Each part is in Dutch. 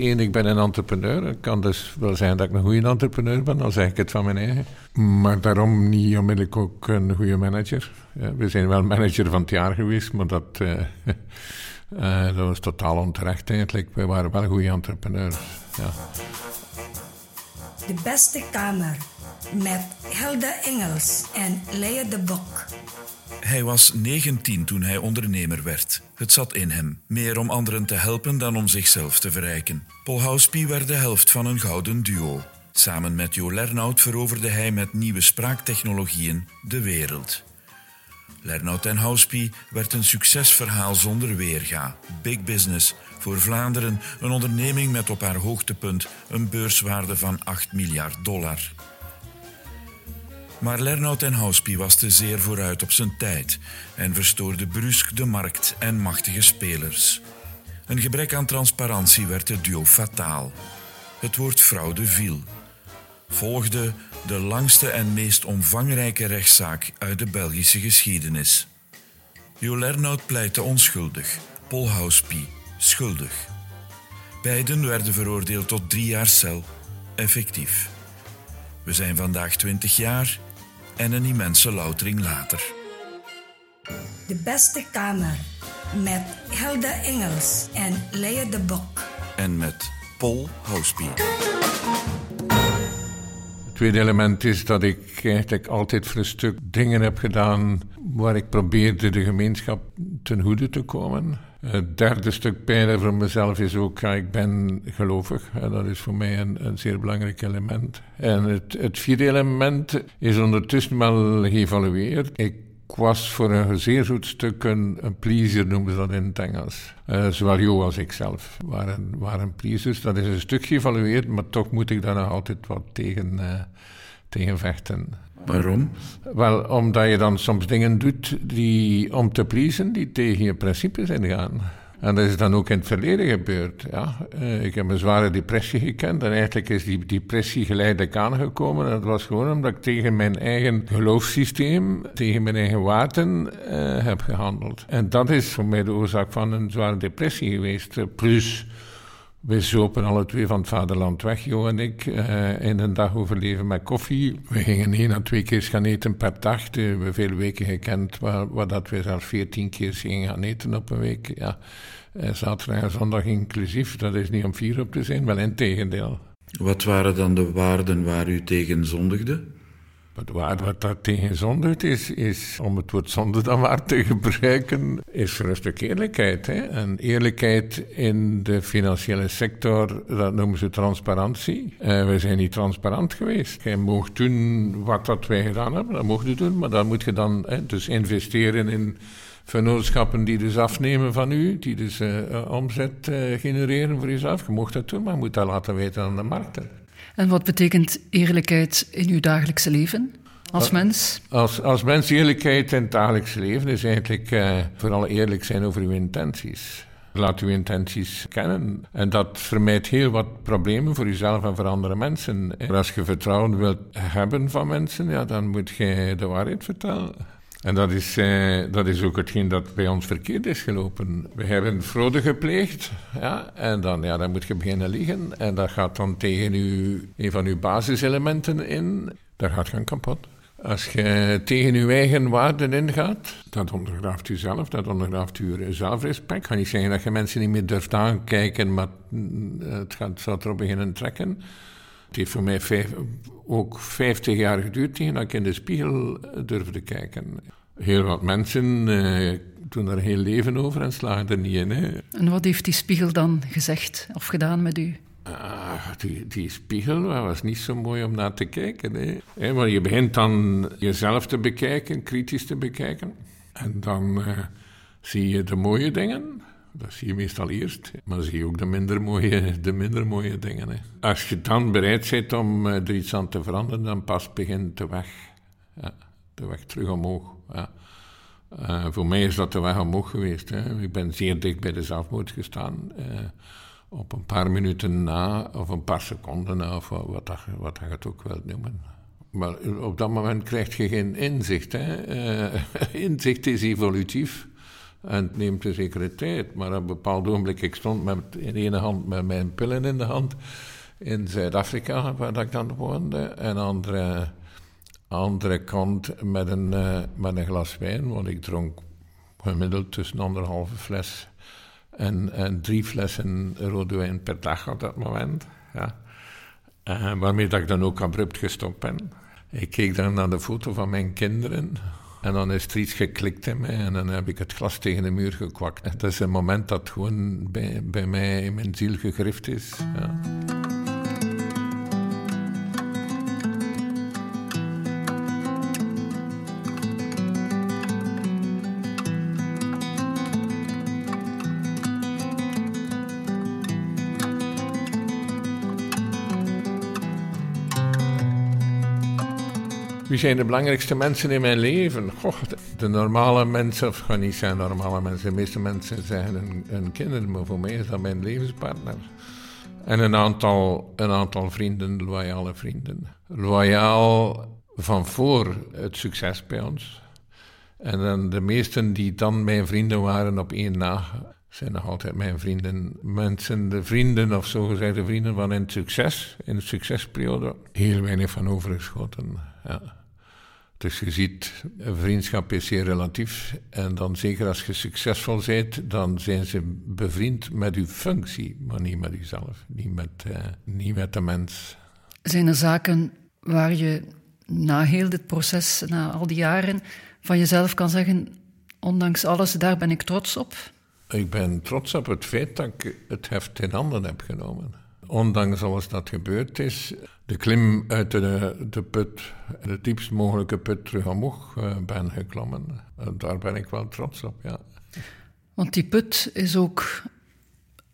Eén, ik ben een entrepreneur. Het kan dus wel zijn dat ik een goede entrepreneur ben, dan zeg ik het van mijn eigen. Maar daarom niet onmiddellijk ook een goede manager. Ja, we zijn wel manager van het jaar geweest, maar dat, uh, uh, dat was totaal onterecht eigenlijk. We waren wel goede entrepreneurs. Ja. De beste kamer met Helda Engels en Lea de Bok. Hij was 19 toen hij ondernemer werd. Het zat in hem, meer om anderen te helpen dan om zichzelf te verrijken. Paul Houspie werd de helft van een gouden duo. Samen met Jo Lernout veroverde hij met nieuwe spraaktechnologieën de wereld. Lernout en Houspie werd een succesverhaal zonder weerga. Big business. Voor Vlaanderen een onderneming met op haar hoogtepunt een beurswaarde van 8 miljard dollar. Maar Lernout en Houspie was te zeer vooruit op zijn tijd en verstoorde brusk de markt en machtige spelers. Een gebrek aan transparantie werd het duo fataal. Het woord fraude viel. Volgde de langste en meest omvangrijke rechtszaak uit de Belgische geschiedenis. Jo Lernout pleitte onschuldig, Paul Houspie schuldig. Beiden werden veroordeeld tot drie jaar cel, effectief. We zijn vandaag 20 jaar en een immense loutering later. De beste kamer met Helda Engels en Lea de Bok. En met Paul Houspie. Het tweede element is dat ik eigenlijk altijd voor een stuk dingen heb gedaan waar ik probeerde de gemeenschap ten goede te komen. Het derde stuk pijler voor mezelf is ook, ik ben gelovig. En dat is voor mij een, een zeer belangrijk element. En het, het, vierde element is ondertussen wel geëvalueerd. Ik was voor een zeer goed stuk een, een pleaser, noemen ze dat in het Engels. Uh, zowel Jo als ik zelf waren, waren pleasers. Dat is een stuk geëvalueerd, maar toch moet ik daar nog altijd wat tegen, uh, tegen vechten. Waarom? Wel, omdat je dan soms dingen doet die, om te pleasen die tegen je principes ingaan. En dat is dan ook in het verleden gebeurd. Ja. Uh, ik heb een zware depressie gekend en eigenlijk is die depressie geleidelijk aangekomen. En dat was gewoon omdat ik tegen mijn eigen geloofssysteem, tegen mijn eigen waarden uh, heb gehandeld. En dat is voor mij de oorzaak van een zware depressie geweest. Plus we zopen alle twee van het vaderland weg, Jo en ik, uh, in een dag overleven met koffie. We gingen één à twee keer gaan eten per dag. We hebben veel weken gekend waar, dat we zelfs veertien keer gingen gaan eten op een week. Ja. Uh, zaterdag en zondag inclusief. Dat is niet om vier op te zijn, wel in tegendeel. Wat waren dan de waarden waar u tegen zondigde? Wat, wat dat tegen zondigt is, is, om het woord zonde dan maar te gebruiken, is voor een eerlijkheid. Hè? En eerlijkheid in de financiële sector, dat noemen ze transparantie. Uh, we zijn niet transparant geweest. Je mag doen wat dat wij gedaan hebben, dat mocht je doen, maar dan moet je dan hè, dus investeren in vennootschappen die dus afnemen van u, die dus uh, omzet uh, genereren voor jezelf. Je mocht dat doen, maar je moet dat laten weten aan de markten. En wat betekent eerlijkheid in uw dagelijkse leven? Als mens? Als, als mens eerlijkheid in het dagelijkse leven is eigenlijk uh, vooral eerlijk zijn over uw intenties. Laat uw intenties kennen. En dat vermijdt heel wat problemen voor jezelf en voor andere mensen. Maar als je vertrouwen wilt hebben van mensen, ja, dan moet je de waarheid vertellen. En dat is, eh, dat is ook hetgeen dat bij ons verkeerd is gelopen. We hebben fraude gepleegd, ja, en dan, ja, dan moet je beginnen liegen. En dat gaat dan tegen u, een van uw basiselementen in. Dat gaat gaan kapot. Als je tegen uw eigen waarden ingaat, dat ondergraaft zelf, dat ondergraaft uw zelfrespect. Ik ga niet zeggen dat je mensen niet meer durft aankijken, maar het gaat, zal erop beginnen trekken. Het heeft voor mij vijf, ook 50 jaar geduurd tegen dat ik in de spiegel durfde kijken. Heel wat mensen eh, doen er heel leven over en slagen er niet in. Hè. En wat heeft die spiegel dan gezegd of gedaan met u? Ah, die, die spiegel was niet zo mooi om naar te kijken. Hè. Hè, maar je begint dan jezelf te bekijken, kritisch te bekijken. En dan uh, zie je de mooie dingen. Dat zie je meestal eerst. Maar dan zie je ook de minder mooie, de minder mooie dingen. Hè. Als je dan bereid bent om uh, er iets aan te veranderen, dan pas begint de weg. De weg terug omhoog. Ja. Uh, voor mij is dat de weg omhoog geweest. Hè. Ik ben zeer dicht bij de zelfmoord gestaan. Uh, op een paar minuten na, of een paar seconden na, of wat, wat je het ook wilt noemen. Maar op dat moment krijg je geen inzicht. Hè. Inzicht is evolutief. En het neemt een zekere tijd. Maar op een bepaald ogenblik, ik stond met, in de ene hand met mijn pillen in de hand. In Zuid-Afrika, waar ik dan woonde. En aan de andere kant met een, uh, met een glas wijn. Want ik dronk gemiddeld tussen anderhalve fles en, en drie flessen rode wijn per dag op dat moment. Ja. Uh, waarmee dat ik dan ook abrupt gestopt ben. Ik keek dan naar de foto van mijn kinderen. En dan is er iets geklikt in mij en dan heb ik het glas tegen de muur gekwakt. Het is een moment dat gewoon bij, bij mij in mijn ziel gegrift is. Ja. Wie zijn de belangrijkste mensen in mijn leven? Goh, de, normale mensen, of gewoon niet zijn normale mensen. De meeste mensen zijn hun, kinderen, maar voor mij is dat mijn levenspartner. En een aantal, een aantal vrienden, loyale vrienden. Loyaal van voor het succes bij ons. En dan de meesten die dan mijn vrienden waren op één na, zijn nog altijd mijn vrienden. Mensen, de vrienden of zogezegde vrienden van in het succes, in de succesperiode, heel weinig van overgeschoten. Ja. Dus je ziet, een vriendschap is zeer relatief. En dan zeker als je succesvol bent, dan zijn ze bevriend met uw functie, maar niet met uzelf, niet met, uh, niet met de mens. Zijn er zaken waar je na heel dit proces, na al die jaren, van jezelf kan zeggen, ondanks alles, daar ben ik trots op? Ik ben trots op het feit dat ik het heft in handen heb genomen. Ondanks alles dat gebeurd is, de klim uit de, de put, de diepst mogelijke put terug omhoog uh, ben geklommen. Uh, daar ben ik wel trots op, ja. Want die put is ook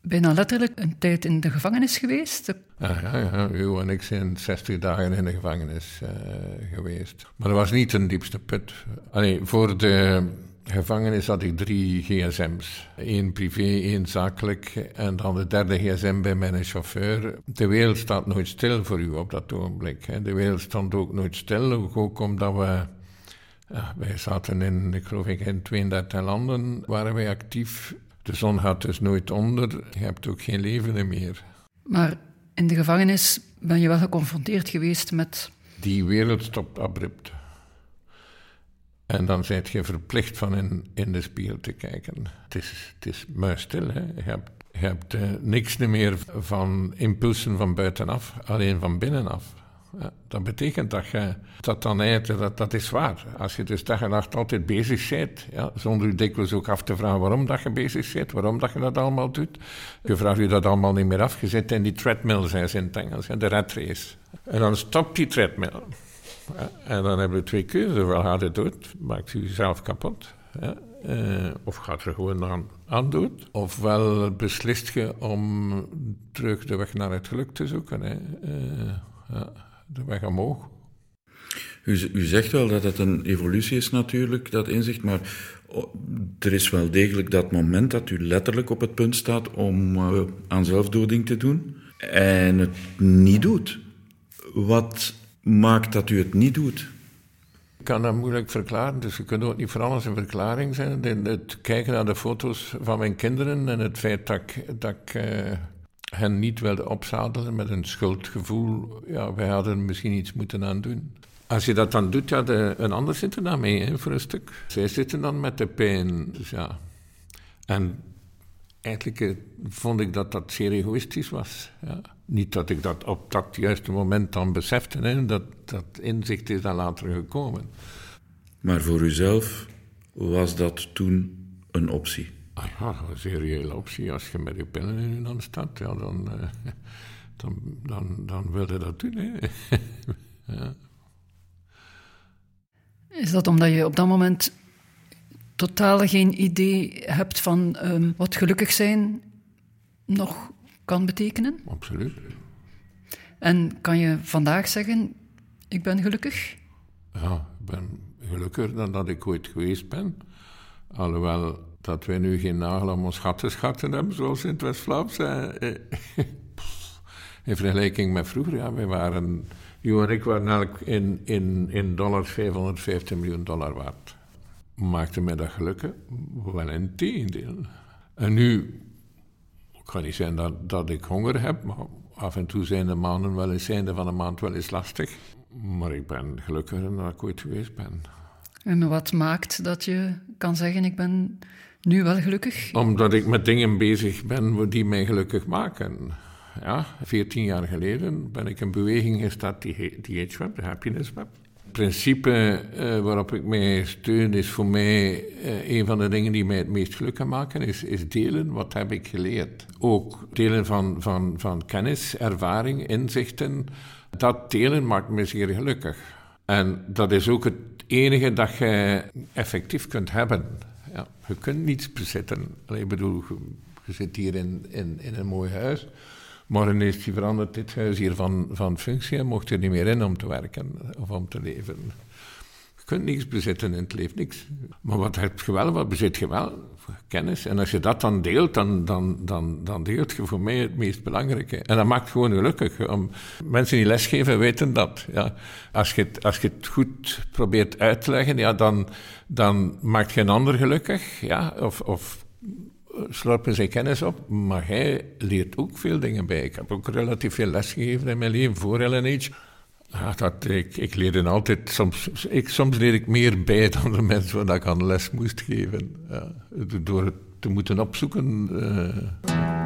bijna letterlijk een tijd in de gevangenis geweest. Ja, ja, ja. U en ik zijn 60 dagen in de gevangenis uh, geweest. Maar dat was niet een diepste put. Allee, voor de gevangenis had ik drie gsm's. Eén privé, één zakelijk en dan de derde gsm bij mijn chauffeur. De wereld staat nooit stil voor u op dat ogenblik. De wereld stond ook nooit stil, ook omdat we... Ja, wij zaten in, ik geloof ik, in 32 landen waren wij actief. De zon gaat dus nooit onder. Je hebt ook geen leven meer. Maar in de gevangenis ben je wel geconfronteerd geweest met... Die wereld stopt abrupt. En dan zijt je verplicht van in, in de spiegel te kijken. Het is, het is muisstil. Hè? Je hebt, je hebt uh, niks meer van impulsen van buitenaf, alleen van binnenaf. Dat betekent dat je dat dan eigenlijk, dat, dat is waar. Als je dus dag en nacht altijd bezig bent, ja, zonder je dikwijls ook af te vragen waarom dat je bezig bent, waarom dat je dat allemaal doet. Je vraagt je dat allemaal niet meer af. Je zit in die treadmill, zijn ze in het Engels, de rat race. En dan stopt die treadmill. En dan hebben we twee keuzes. Wel gaat het dood, maakt u jezelf kapot. Ja. Uh, of gaat er gewoon aan, aan doen. Ofwel beslist je om terug de weg naar het geluk te zoeken. Hè. Uh, ja, de weg omhoog. U, u, zegt wel dat het een evolutie is natuurlijk, dat inzicht, maar er is wel degelijk dat moment dat u letterlijk op het punt staat om aan zelfdoding te doen en het niet doet. Wat maakt dat u het niet doet? Ik kan dat moeilijk verklaren, dus je kunt ook niet voor alles een verklaring zijn. Het kijken naar de foto's van mijn kinderen en het feit dat ik, uh, hen niet wilde opzadelen met een schuldgevoel. Ja, wij hadden misschien iets moeten aan doen. Als je dat dan doet, ja, een ander zit er mee voor een stuk. Zij zitten dan met de pijn. Dus ja. En eigenlijk eh, vond ik dat dat zeer egoïstisch was. Ja. Niet dat ik dat op dat juiste moment dan besefte, hè. Dat, dat inzicht is dan later gekomen. Maar voor uzelf was dat toen een optie? Ah ja, een zeer reële optie. Als je met je pillen in je hand staat, ja, dan, uh, dan, dan, dan wil je dat doen. Hè. ja. Is dat omdat je op dat moment totaal geen idee hebt van um, wat gelukkig zijn nog kan betekenen? Absoluut. En kan je vandaag zeggen, ik ben gelukkig? Ja, ik ben gelukkiger dan dat ik ooit geweest ben. Alhoewel dat wij nu geen nagel om ons gat te schatten hebben, zoals in het West-Vlaams. in vergelijking met vroeger, ja, wij waren... Jo en ik waren elk in, in, in dollars 550 miljoen dollar waard. maakte mij dat gelukkig? Wel in tegendeel. En nu, kan niet zeggen dat, dat ik honger heb, maar af en toe zijn de maanden wel eens, einde van de maand wel eens lastig. Maar ik ben gelukkiger dan ik ooit geweest ben. En wat maakt dat je kan zeggen, ik ben nu wel gelukkig? Omdat ik met dingen bezig ben die mij gelukkig maken. Ja, 14 jaar geleden ben ik een beweging gestart, die, die H-Web, de Happiness Web. Principe uh, waarop ik mij steun is voor mij uh, een van de dingen die mij het meest gelukkig maken, is, is delen wat heb ik geleerd. Ook delen van, van, van kennis, ervaring, inzichten. Dat delen maakt me zeer gelukkig. En dat is ook het enige dat je effectief kunt hebben. Ja, je kunt niets bezitten. Ik bedoel, je zit hier in, in een mooi huis. Morgen is veranderd, dit huis hier van, van functie en mocht er niet meer in om te werken of om te leven. Je kunt niets bezitten in het leven, niks. Maar wat heb je wel, wat bezit je wel? Kennis. En als je dat dan deelt, dan, dan, dan, dan deelt je voor mij het meest belangrijke. En dat maakt gewoon gelukkig. Om, mensen die lesgeven weten dat. Ja. Als, je het, als je het goed probeert uit te leggen, ja, dan, dan maakt je een ander gelukkig. Ja. Of, of slorpen zijn kennis op, maar hij leert ook veel dingen bij. Ik heb ook relatief veel lesgegeven in mijn leven voor LNH. Ja, dat, ik, ik leerde altijd, soms, ik, soms leer ik meer bij dan de mensen waar ik aan les moest geven. Ja, door het te moeten opzoeken. Uh.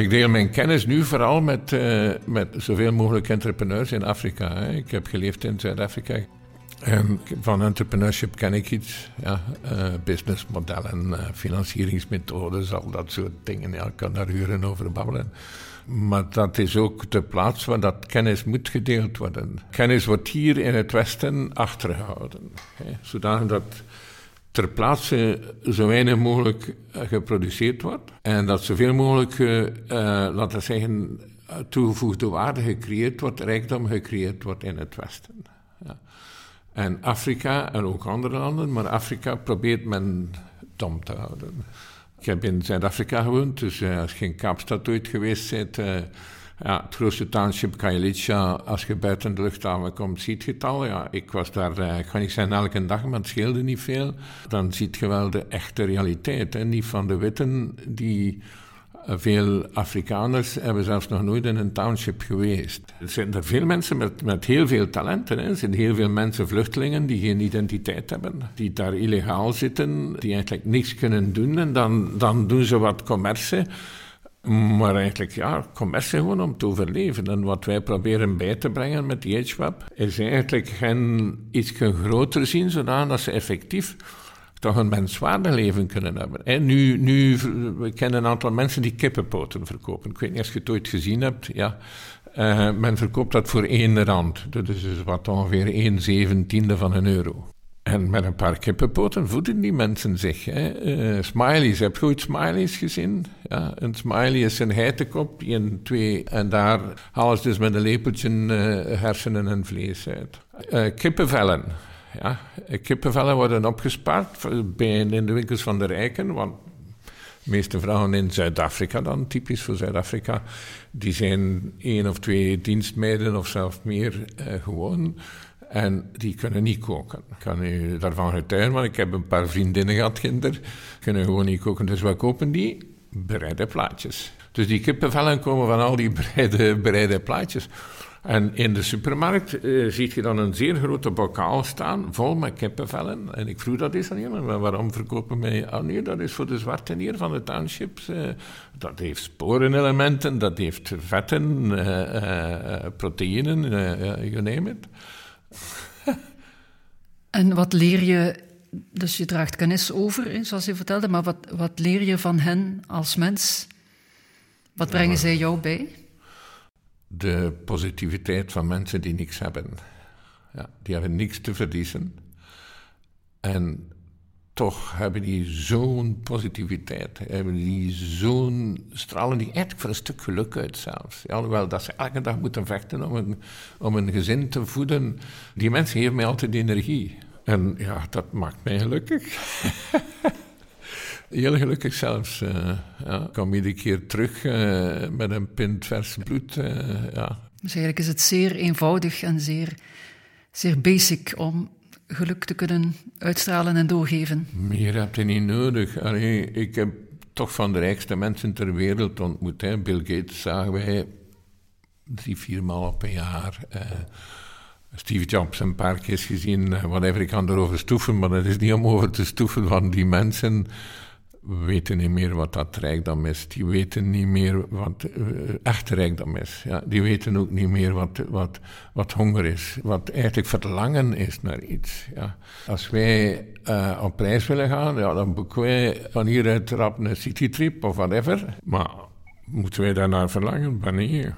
Ik deel mijn kennis nu vooral met, uh, met zoveel mogelijk entrepreneurs in Afrika. Hè. Ik heb geleefd in Zuid-Afrika. En van entrepreneurship ken ik iets. Uh, businessmodellen, uh, financieringsmethodes, al dat soort dingen. Ja, ik kan daar uren over babbelen. Maar dat is ook de plaats waar dat kennis moet gedeeld worden. Kennis wordt hier in het Westen achtergehouden. Hè, zodanig dat ter plaatse zo weinig mogelijk eh, geproduceerd wordt. En dat zoveel mogelijk, uh, laten we zeggen, toegevoegde waarde gecreëerd wordt, rijkdom gecreëerd wordt in het Westen. Ja. En Afrika, en ook andere landen, maar Afrika probeert men dom te houden. Ik heb in Zuid-Afrika gewoond, dus als je in Kaapstad ooit geweest bent ja, het grootste township Khayelitsha, als je buiten de luchthaven komt, ziet je het al. Ja, ik was daar, eh, ik ga niet zeggen elke dag, maar het scheelde niet veel. Dan ziet je wel de echte realiteit. Hè? Niet van de witten, die eh, veel Afrikaners hebben zelfs nog nooit in een township geweest. Er zijn er veel mensen met, met heel veel talenten. Er zijn heel veel mensen, vluchtelingen, die geen identiteit hebben. Die daar illegaal zitten, die eigenlijk niks kunnen doen. En dan, dan doen ze wat commercie. Maar eigenlijk, ja, commercie gewoon om te overleven. En wat wij proberen bij te brengen met die HWAP, is eigenlijk hen iets groter zien, zodat ze effectief toch een menswaardig leven kunnen hebben. En nu, nu, we kennen een aantal mensen die kippenpoten verkopen. Ik weet niet of je het ooit gezien hebt. Ja. Uh, men verkoopt dat voor één rand. Dat is dus wat ongeveer één zeventiende van een euro. En met een paar kippenpoten voeden die mensen zich. Hè. Uh, smileys, heb je ooit smileys gezien? Ja, een smiley is een geitenkop die in twee... En daar halen ze dus met een lepeltje uh, hersenen en vlees uit. Uh, kippenvellen. Ja, kippenvellen worden opgespaard in de winkels van de rijken, want de meeste vrouwen in Zuid-Afrika dan, typisch voor Zuid-Afrika, die zijn één of twee dienstmeiden of zelfs meer gewoon... En die kunnen niet koken. Ik kan u daarvan getuigen, want ik heb een paar vriendinnen gehad, kinderen. Kunnen gewoon niet koken. Dus wat kopen die? Bereide plaatjes. Dus die kippenvellen komen van al die bereide, bereide plaatjes. En in de supermarkt uh, zie je dan een zeer grote bokaal staan, vol met kippenvellen. En ik vroeg dat eens aan iemand, waarom verkopen wij... Oh nee, dat is voor de zwarte hier van de townships. Uh, dat heeft sporenelementen, dat heeft vetten, uh, proteïnen, you name it. En wat leer je, dus je draagt kennis over, zoals je vertelde, maar wat, wat leer je van hen als mens? Wat brengen zij jou bij? De positiviteit van mensen die niks hebben. Ja, die hebben niks te verliezen. En toch hebben die zo'n positiviteit. Hebben die zo'n stralen die echt voor een stuk geluk uit zelfs. Alhoewel dat ze elke dag moeten vechten om een, om een gezin te voeden. Die mensen geven mij altijd energie. En ja, dat maakt mij gelukkig. Heel gelukkig zelfs. Uh, ja. Ik kom iedere keer terug uh, met een pint vers bloed. Uh, ja. Dus eigenlijk is het zeer eenvoudig en zeer, zeer basic om geluk te kunnen uitstralen en doorgeven. Meer heb je niet nodig. Allee, ik heb toch van de rijkste mensen ter wereld ontmoet. Bill Gates zagen wij drie, vier maal op een jaar. Uh, Steve Jobs een paar keer gezien. Uh, whatever, ik kan erover stoeven, maar het is niet om over te stoeven, want die mensen weten niet meer wat dat rijkdom is. Die weten niet meer wat uh, echte rijkdom is. Ja, die weten ook niet meer wat, wat, wat honger is. Wat eigenlijk verlangen is naar iets. Ja. Als wij uh, op reis willen gaan, ja, dan boeken wij van hieruit rap een citytrip of whatever. Maar moeten wij daarnaar verlangen? Wanneer?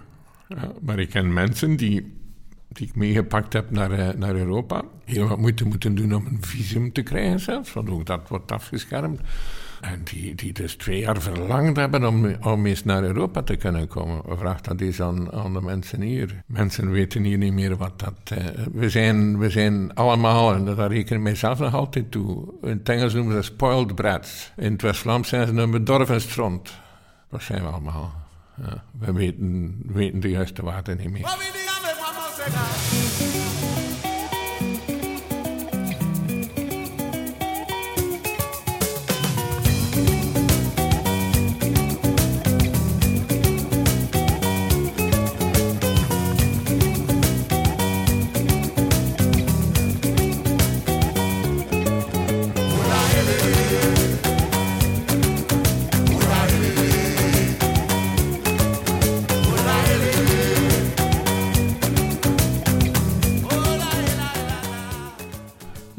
Ja, maar ik ken mensen die die ik meegepakt heb naar, uh, naar Europa. Heel wat moeite moeten doen om een visum te krijgen zelfs, want ook dat wordt afgeschermd. En die, die dus twee jaar verlangd hebben om, om eens naar Europa te kunnen komen. Vraag dat eens aan, aan de mensen hier. Mensen weten hier niet meer wat dat... Uh, we, zijn, we zijn allemaal, en daar reken ik mijzelf nog altijd toe... In het Engels noemen ze spoiled brats. In het West-Vlaams zijn ze een bedorven stront. Dat zijn we allemaal. We weten, weten de juiste waarde niet meer.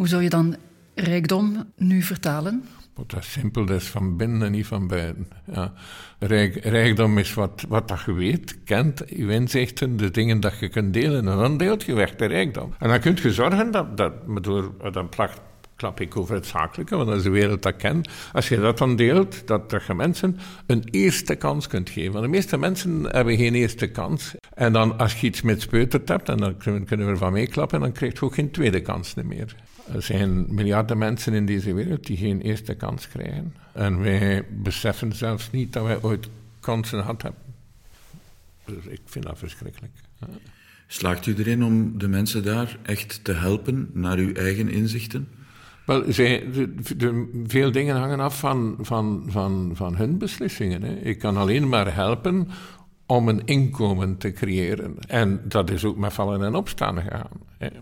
Hoe zou je dan rijkdom nu vertalen? Dat is simpel, dat is van binnen en niet van buiten. Ja. Rijk, rijkdom is wat, wat dat je weet, kent, je inzichten, de dingen dat je kunt delen. En dan deelt je weg de rijkdom. En dan kun je zorgen dat, dat door, dan plakt, klap ik over het zakelijke, want dat is de wereld dat kent. Als je dat dan deelt, dat, dat je mensen een eerste kans kunt geven. Want de meeste mensen hebben geen eerste kans. En dan als je iets met speuterd hebt, en dan kunnen we ervan meeklappen, dan krijg je ook geen tweede kans meer. Er zijn miljarden mensen in deze wereld die geen eerste kans krijgen. En wij beseffen zelfs niet dat wij ooit kansen gehad hebben. Dus ik vind dat verschrikkelijk. Slaagt u erin om de mensen daar echt te helpen naar uw eigen inzichten? Wel, zij, de, de, veel dingen hangen af van, van, van, van hun beslissingen. Hè. Ik kan alleen maar helpen om een inkomen te creëren. En dat is ook met vallen en opstaan gegaan.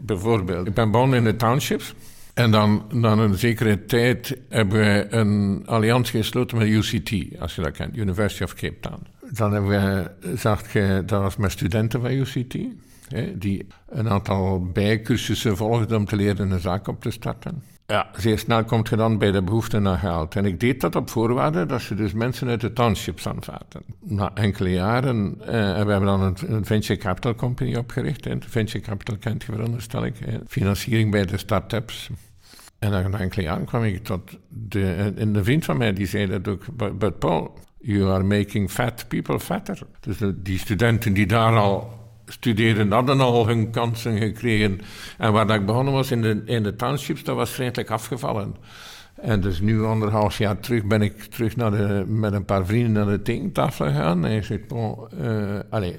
Bijvoorbeeld, ik ben begonnen in de townships. En dan, na een zekere tijd hebben we een alliantie gesloten met UCT, als je dat kent, University of Cape Town. Dan hebben we, zag je, dat was met studenten van UCT, die een aantal bijcursussen volgden om te leren een zaak op te starten. Ja, zeer snel komt je dan bij de behoefte naar geld. En ik deed dat op voorwaarde dat ze dus mensen uit de townships aanvaarden. Na enkele jaren, eh, en we hebben dan een, een, venture capital company opgericht. Hè. Venture capital kent je veronderstel ik. Hè. Financiering bij de start-ups. En na enkele jaren kwam ik tot de... En de vriend van mij die zei dat ook, but Paul, you are making fat people fatter. Dus die studenten die daar al studeren hadden al hun kansen gekregen. En waar dat ik begonnen was in de, in de townships, dat was feitelijk afgevallen. En dus nu, anderhalf jaar terug, ben ik terug naar de, met een paar vrienden naar de tekentafel gegaan. En ik zei, Paul, allez,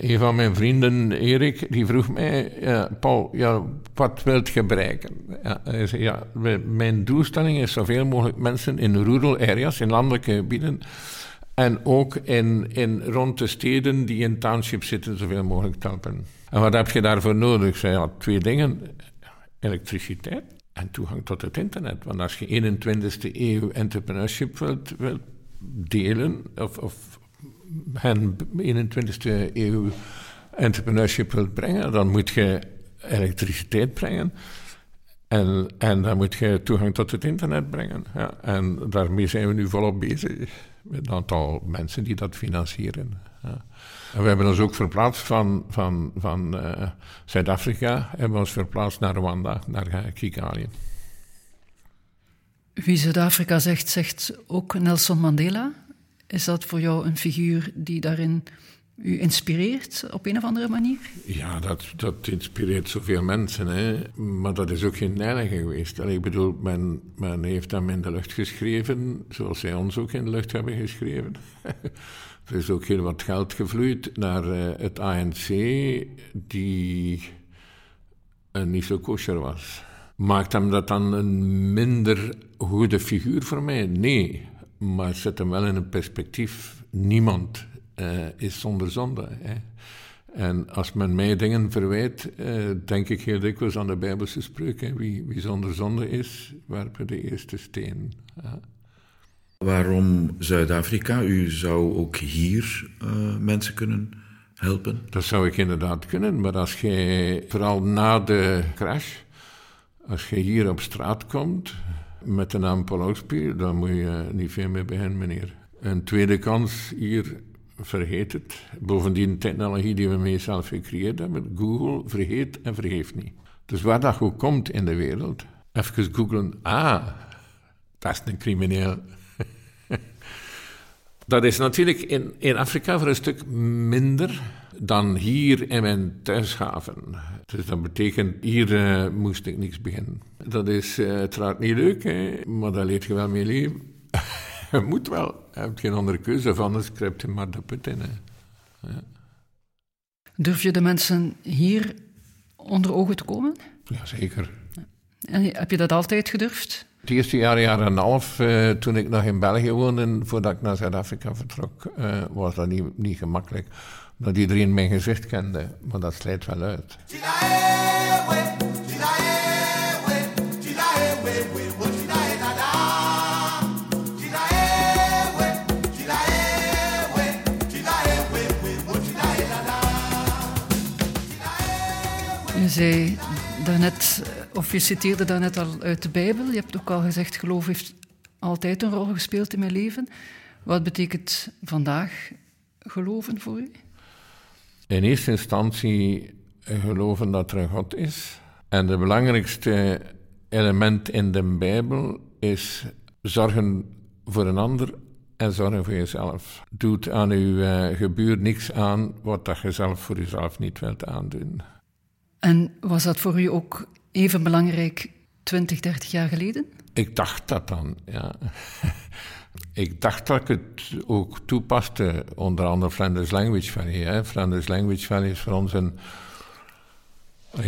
een van mijn vrienden, Erik, die vroeg mij, uh, Paul, ja, wat wilt je bereiken? Ja, hij zei, ja, mijn doelstelling is zoveel mogelijk mensen in rural areas, in landelijke gebieden, en ook in, in rond de steden die in townships zitten, zoveel mogelijk helpen. En wat heb je daarvoor nodig? Zei, ja, twee dingen. Elektriciteit en toegang tot het internet. Want als je 21ste eeuw entrepreneurship wilt, wilt delen, of, of hen 21ste eeuw entrepreneurship wilt brengen, dan moet je elektriciteit brengen. En, en dan moet je toegang tot het internet brengen. Ja, en daarmee zijn we nu volop bezig. Met een aantal mensen die dat financieren. Ja. We hebben ons ook verplaatst van, van, van uh, Zuid-Afrika, hebben we ons verplaatst naar Rwanda, naar Kigali. Wie Zuid-Afrika zegt, zegt ook Nelson Mandela. Is dat voor jou een figuur die daarin u inspireert op een of andere manier? Ja, dat, dat inspireert zoveel mensen. Hè. Maar dat is ook geen enige geweest. ik bedoel, men, men heeft hem in de lucht geschreven, zoals zij ons ook in de lucht hebben geschreven. er is ook heel wat geld gevloeid naar uh, het ANC, die uh, niet zo kosher was. Maakt hem dat dan een minder goede figuur voor mij? Nee, maar zet hem wel in een perspectief. Niemand uh, is zonder zonde. Hè. En als men mij dingen verwijt, uh, denk ik heel dikwijls aan de Bijbelse spreuk. Hè. Wie, wie zonder zonde is, werpen de eerste steen. Ja. Waarom Zuid-Afrika? U zou ook hier uh, mensen kunnen helpen? Dat zou ik inderdaad kunnen, maar als jij, vooral na de crash, als je hier op straat komt met de naam Paul dan moet je niet veel meer beginnen, meneer. Een tweede kans hier vergeet het. Bovendien, technologie die we mee zelf gecreëerd hebben, Google vergeet en vergeeft niet. Dus waar dat ook komt in de wereld, even googlen, ah, dat is een crimineel. dat is natuurlijk in, in Afrika voor een stuk minder dan hier in mijn thuishaven. Dus dat betekent, hier uh, moest ik niks beginnen. Dat is uh, niet leuk, maar daar leert je wel mee leven. moet wel. Je hebt geen andere keuze, of anders kruipt je maar de put in. Ja. Durf je de mensen hier onder ogen te komen? Jazeker. En heb je dat altijd gedurfd? Het eerste jaar, jaar en een half, uh, toen ik nog in België woonde, voordat ik naar Zuid-Afrika vertrok, uh, was dat niet, niet gemakkelijk. Omdat iedereen mijn gezicht kende, maar dat slijt wel uit. Zei daarnet, of je citeerde daarnet al uit de Bijbel. Je hebt ook al gezegd, geloof heeft altijd een rol gespeeld in mijn leven. Wat betekent vandaag geloven voor u? In eerste instantie geloven dat er een God is. En de belangrijkste element in de Bijbel is zorgen voor een ander en zorgen voor jezelf. Doet aan uw uh, gebuur niks aan wat dat je zelf voor jezelf niet wilt aandoen. En was dat voor u ook even belangrijk 20, 30 jaar geleden? Ik dacht dat dan, ja. ik dacht dat ik het ook toepaste, onder andere Flanders Language Valley. Hè. Flanders Language Valley is voor ons een...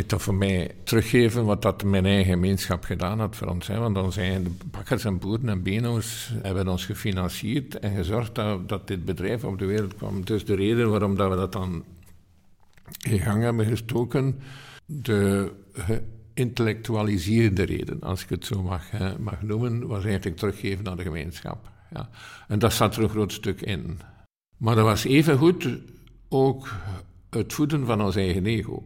toch voor mij teruggeven wat dat mijn eigen gemeenschap gedaan had voor ons. Hè. Want zijn de bakkers en boeren en beno's hebben ons gefinancierd en gezorgd dat, dat dit bedrijf op de wereld kwam. Dus de reden waarom dat we dat dan in gang hebben gestoken, de geïntellectualiseerde reden, als ik het zo mag, mag noemen, was eigenlijk teruggeven aan de gemeenschap. Ja. En dat zat er een groot stuk in. Maar dat was evengoed ook het voeden van ons eigen ego.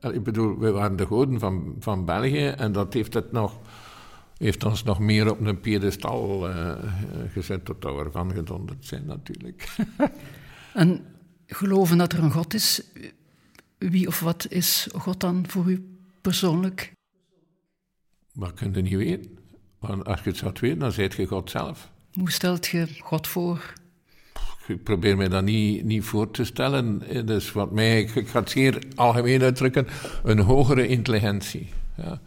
ik bedoel, we waren de goden van, van België en dat heeft, het nog, heeft ons nog meer op een piedestal uh, gezet tot we ervan gedonderd zijn natuurlijk. en geloven dat er een God is, wie of wat is God dan voor u persoonlijk? Dat kun je niet weten. Want als je het zou weten, dan zijt je God zelf. Hoe stelt je God voor? Ik probeer mij dat niet, niet voor te stellen. Dus wat mij, ik ga het zeer algemeen uitdrukken, een hogere intelligentie. Ja.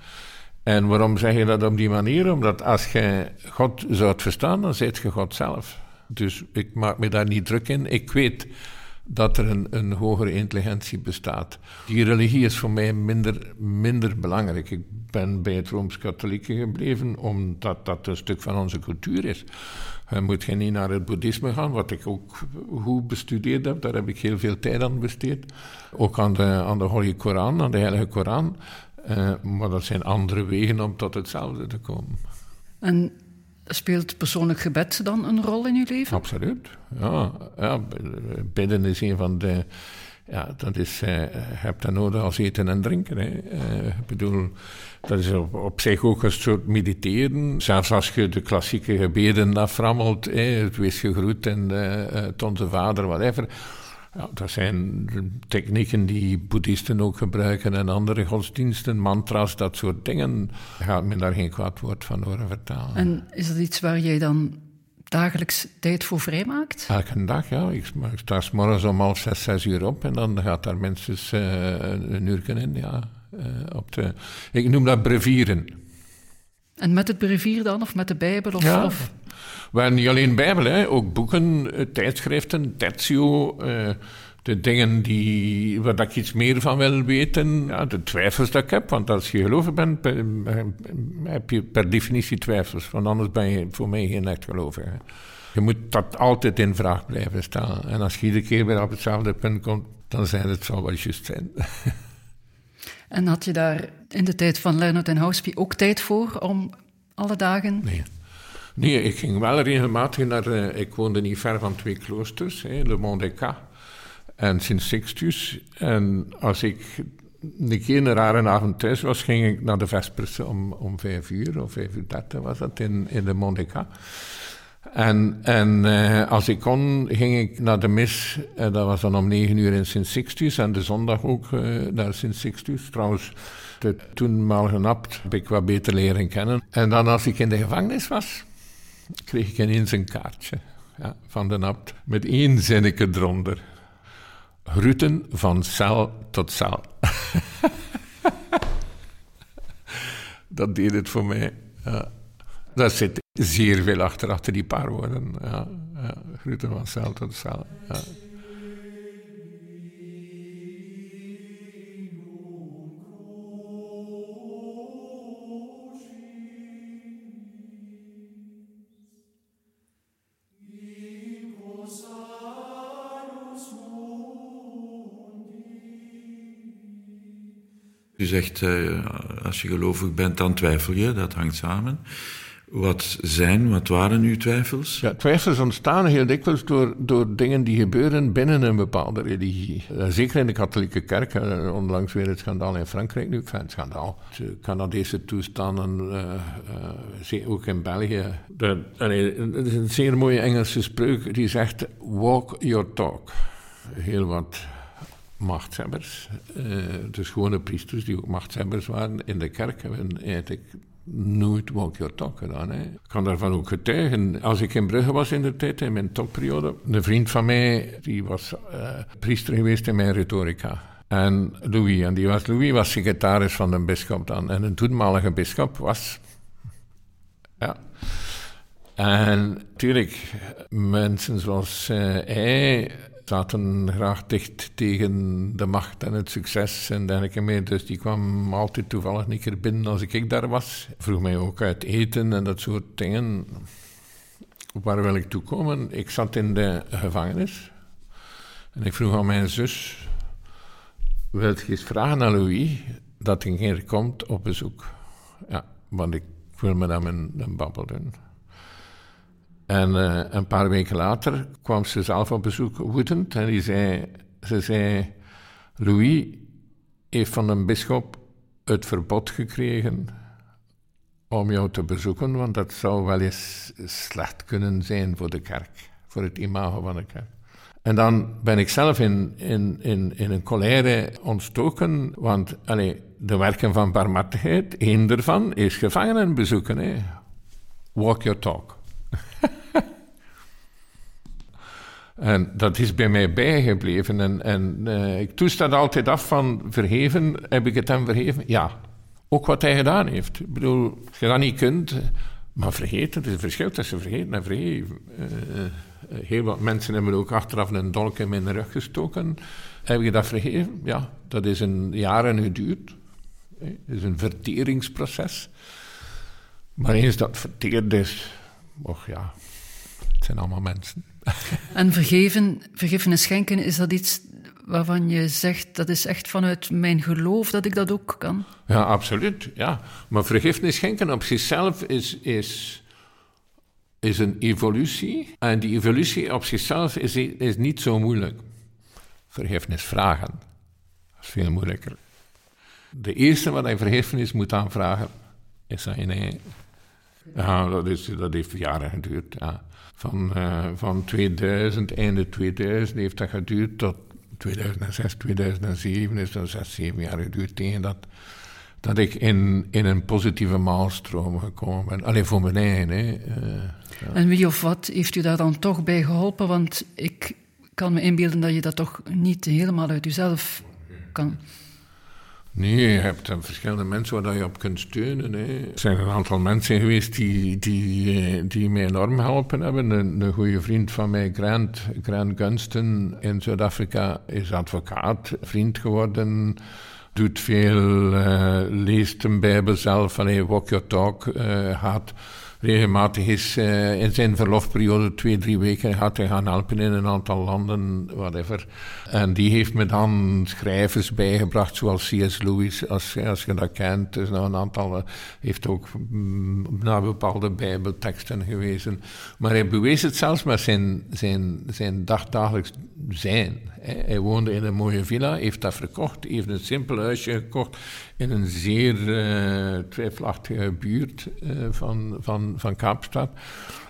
En waarom zeg je dat op die manier? Omdat als je God zou verstaan, dan zijt je God zelf. Dus ik maak me daar niet druk in. Ik weet dat er een, een hogere intelligentie bestaat. Die religie is voor mij minder, minder belangrijk. Ik ben bij het Rooms-Katholieke gebleven, omdat dat een stuk van onze cultuur is. Je moet geen niet naar het boeddhisme gaan, wat ik ook goed bestudeerd heb. Daar heb ik heel veel tijd aan besteed. Ook aan de, aan de Holy Koran, aan de Heilige Koran. Uh, maar dat zijn andere wegen om tot hetzelfde te komen. En Speelt persoonlijk gebed dan een rol in uw leven? Absoluut. Ja, ja bidden is een van de. Ja, dat is. Uh, heb dat nodig als eten en drinken. Uh, ik bedoel, dat is op, zich ook een soort mediteren. Zelfs als je de klassieke gebeden aframmelt, hè, het wees gegroet en uh, tot onze vader, whatever. Ja, dat zijn technieken die boeddhisten ook gebruiken en andere godsdiensten, mantra's, dat soort dingen. Gaat men daar geen kwaad woord van horen vertalen. En is dat iets waar jij dan dagelijks tijd voor vrijmaakt? Elke dag, ja. Ik, ik sta s morgens om half zes, zes uur op en dan gaat daar minstens uh, een uur in, ja. Uh, op de, ik noem dat brevieren. En met het brevier dan, of met de Bijbel? Of, ja. of? Maar niet alleen Bijbel, hè. ook boeken, tijdschriften, tertio, uh, de dingen die, waar ik iets meer van wil weten. Ja, de twijfels dat ik heb, want als je geloven bent, heb je per definitie twijfels. Want anders ben je voor mij geen echt gelovige. Je moet dat altijd in vraag blijven staan. En als je iedere keer weer op hetzelfde punt komt, dan zijn het zal wel juist zijn. En had je daar in de tijd van Leonard en Houspie ook tijd voor om alle dagen... Nee. Nee, ik ging wel regelmatig naar... Uh, ik woonde niet ver van twee kloosters, hè, Le Cas en Sint Sixtus. En als ik een keer een rare avond thuis was, ging ik naar de Vespers om, om vijf uur of vijf uur dertig was dat in, in Cas. En, en uh, als ik kon, ging ik naar de mis. Uh, dat was dan om negen uur in Sint Sixtus. En de zondag ook naar Sint Sixtus. Trouwens, de toenmalige abt heb ik wat beter leren kennen. En dan als ik in de gevangenis was, kreeg ik ineens een kaartje van de abt. Met één zinnetje eronder. Groeten van cel tot cel. dat deed het voor mij. Ja. Zit zeer veel achter, achter die paar woorden. Ja, van cel tot cel. Ja. U zegt, uh, als je gelovig bent, dan twijfel je, dat hangt samen. Wat zijn, wat waren uw twijfels? Ja, twijfels ontstaan heel dikwijls door, door dingen die gebeuren binnen een bepaalde religie. Zeker in de katholieke kerk, onlangs weer het schandaal in Frankrijk nu, ik het schandaal. De Canadese toestanden, ook in België. Er is een zeer mooie Engelse spreuk die zegt, walk your talk. Heel wat machtshebbers, uh, dus gewone priesters die ook machtshebbers waren in de kerk, hebben eigenlijk nooit walk your talk gedaan. Ik kan daarvan ook getuigen. Als ik in Brugge was in de tijd, in mijn topperiode, een vriend van mij, die was uh, priester geweest in mijn retorica. En Louis, en die was, Louis was secretaris van de bisschop dan. En een toenmalige bisschop was... Ja... En natuurlijk, mensen zoals uh, hij zaten graag dicht tegen de macht en het succes en dergelijke meer. Dus die kwam altijd toevallig een keer binnen als ik daar was. Vroeg mij ook uit eten en dat soort dingen. Waar wil ik toe komen? Ik zat in de gevangenis. En ik vroeg aan mijn zus... Wil je eens vragen aan Louis dat hij hier komt op bezoek? Ja, want ik wil hem een, een babbel doen. En uh, een paar weken later kwam ze zelf op bezoek, woedend. En die zei, ze zei, Louis heeft van een bisschop het verbod gekregen om jou te bezoeken, want dat zou wel eens slecht kunnen zijn voor de kerk, voor het imago van de kerk. En dan ben ik zelf in, in, in, in een colère ontstoken, want allez, de werken van barmhartigheid, één daarvan is gevangenen bezoeken. Walk your talk. En dat is bij mij bijgebleven. En, en uh, ik toest dat altijd af van vergeven. Heb ik het hem vergeven? Ja. Ook wat hij gedaan heeft. Ik bedoel, als je dat niet kunt... Maar vergeten, het is een verschil tussen vergeten en vergeven. Uh, heel wat mensen hebben ook achteraf een dolk in mijn rug gestoken. Heb je dat vergeven? Ja, dat is een jaren geduurd. Het is een verteringsproces. Maar eens dat verteerd is... Och ja, het zijn allemaal mensen. En vergeven, en schenken, is dat iets waarvan je zegt dat is echt vanuit mijn geloof dat ik dat ook kan? Ja, absoluut. Ja. Maar vergiffenis schenken op zichzelf is, is, is een evolutie. En die evolutie op zichzelf is, is niet zo moeilijk. Vergiffenis vragen is veel moeilijker. De eerste wat hij vergiffenis moet aanvragen, is aan je Ja, dat, is, dat heeft jaren geduurd. Ja. Van, uh, van 2000, einde 2000 heeft dat geduurd tot 2006, 2007. Is dat zes, zeven jaar geduurd tegen dat, dat ik in, in een positieve maalstroom gekomen ben. Alleen voor mijn eigen. Hè. Ja. En wie of wat heeft u daar dan toch bij geholpen? Want ik kan me inbeelden dat je dat toch niet helemaal uit jezelf kan. Nee, je hebt verschillende mensen waar je op kunt steunen. Hè. Er zijn een aantal mensen geweest die, die, eh, die mij enorm geholpen hebben. Een, goede vriend van mij, Grant, Grant Gunston in Zuid-Afrika, is advocaat, vriend geworden. Doet veel, uh, leest een Bijbel zelf, alleen walk your talk, uh, regelmatig is uh, in zijn verlofperiode twee, drie weken gaat hij gaan helpen in een aantal landen, whatever. En die heeft me dan schrijvers bijgebracht, zoals C.S. Lewis, als, als je dat kent. Dus nog een aantal, uh, heeft ook mm, naar bepaalde bijbelteksten gewezen. Maar hij bewees het zelfs met zijn, zijn, zijn dagdagelijks zijn. Hij woonde in een mooie villa, heeft dat verkocht, heeft een simpel huisje gekocht in een zeer uh, twijfelachtige buurt van, van, van Kaapstad.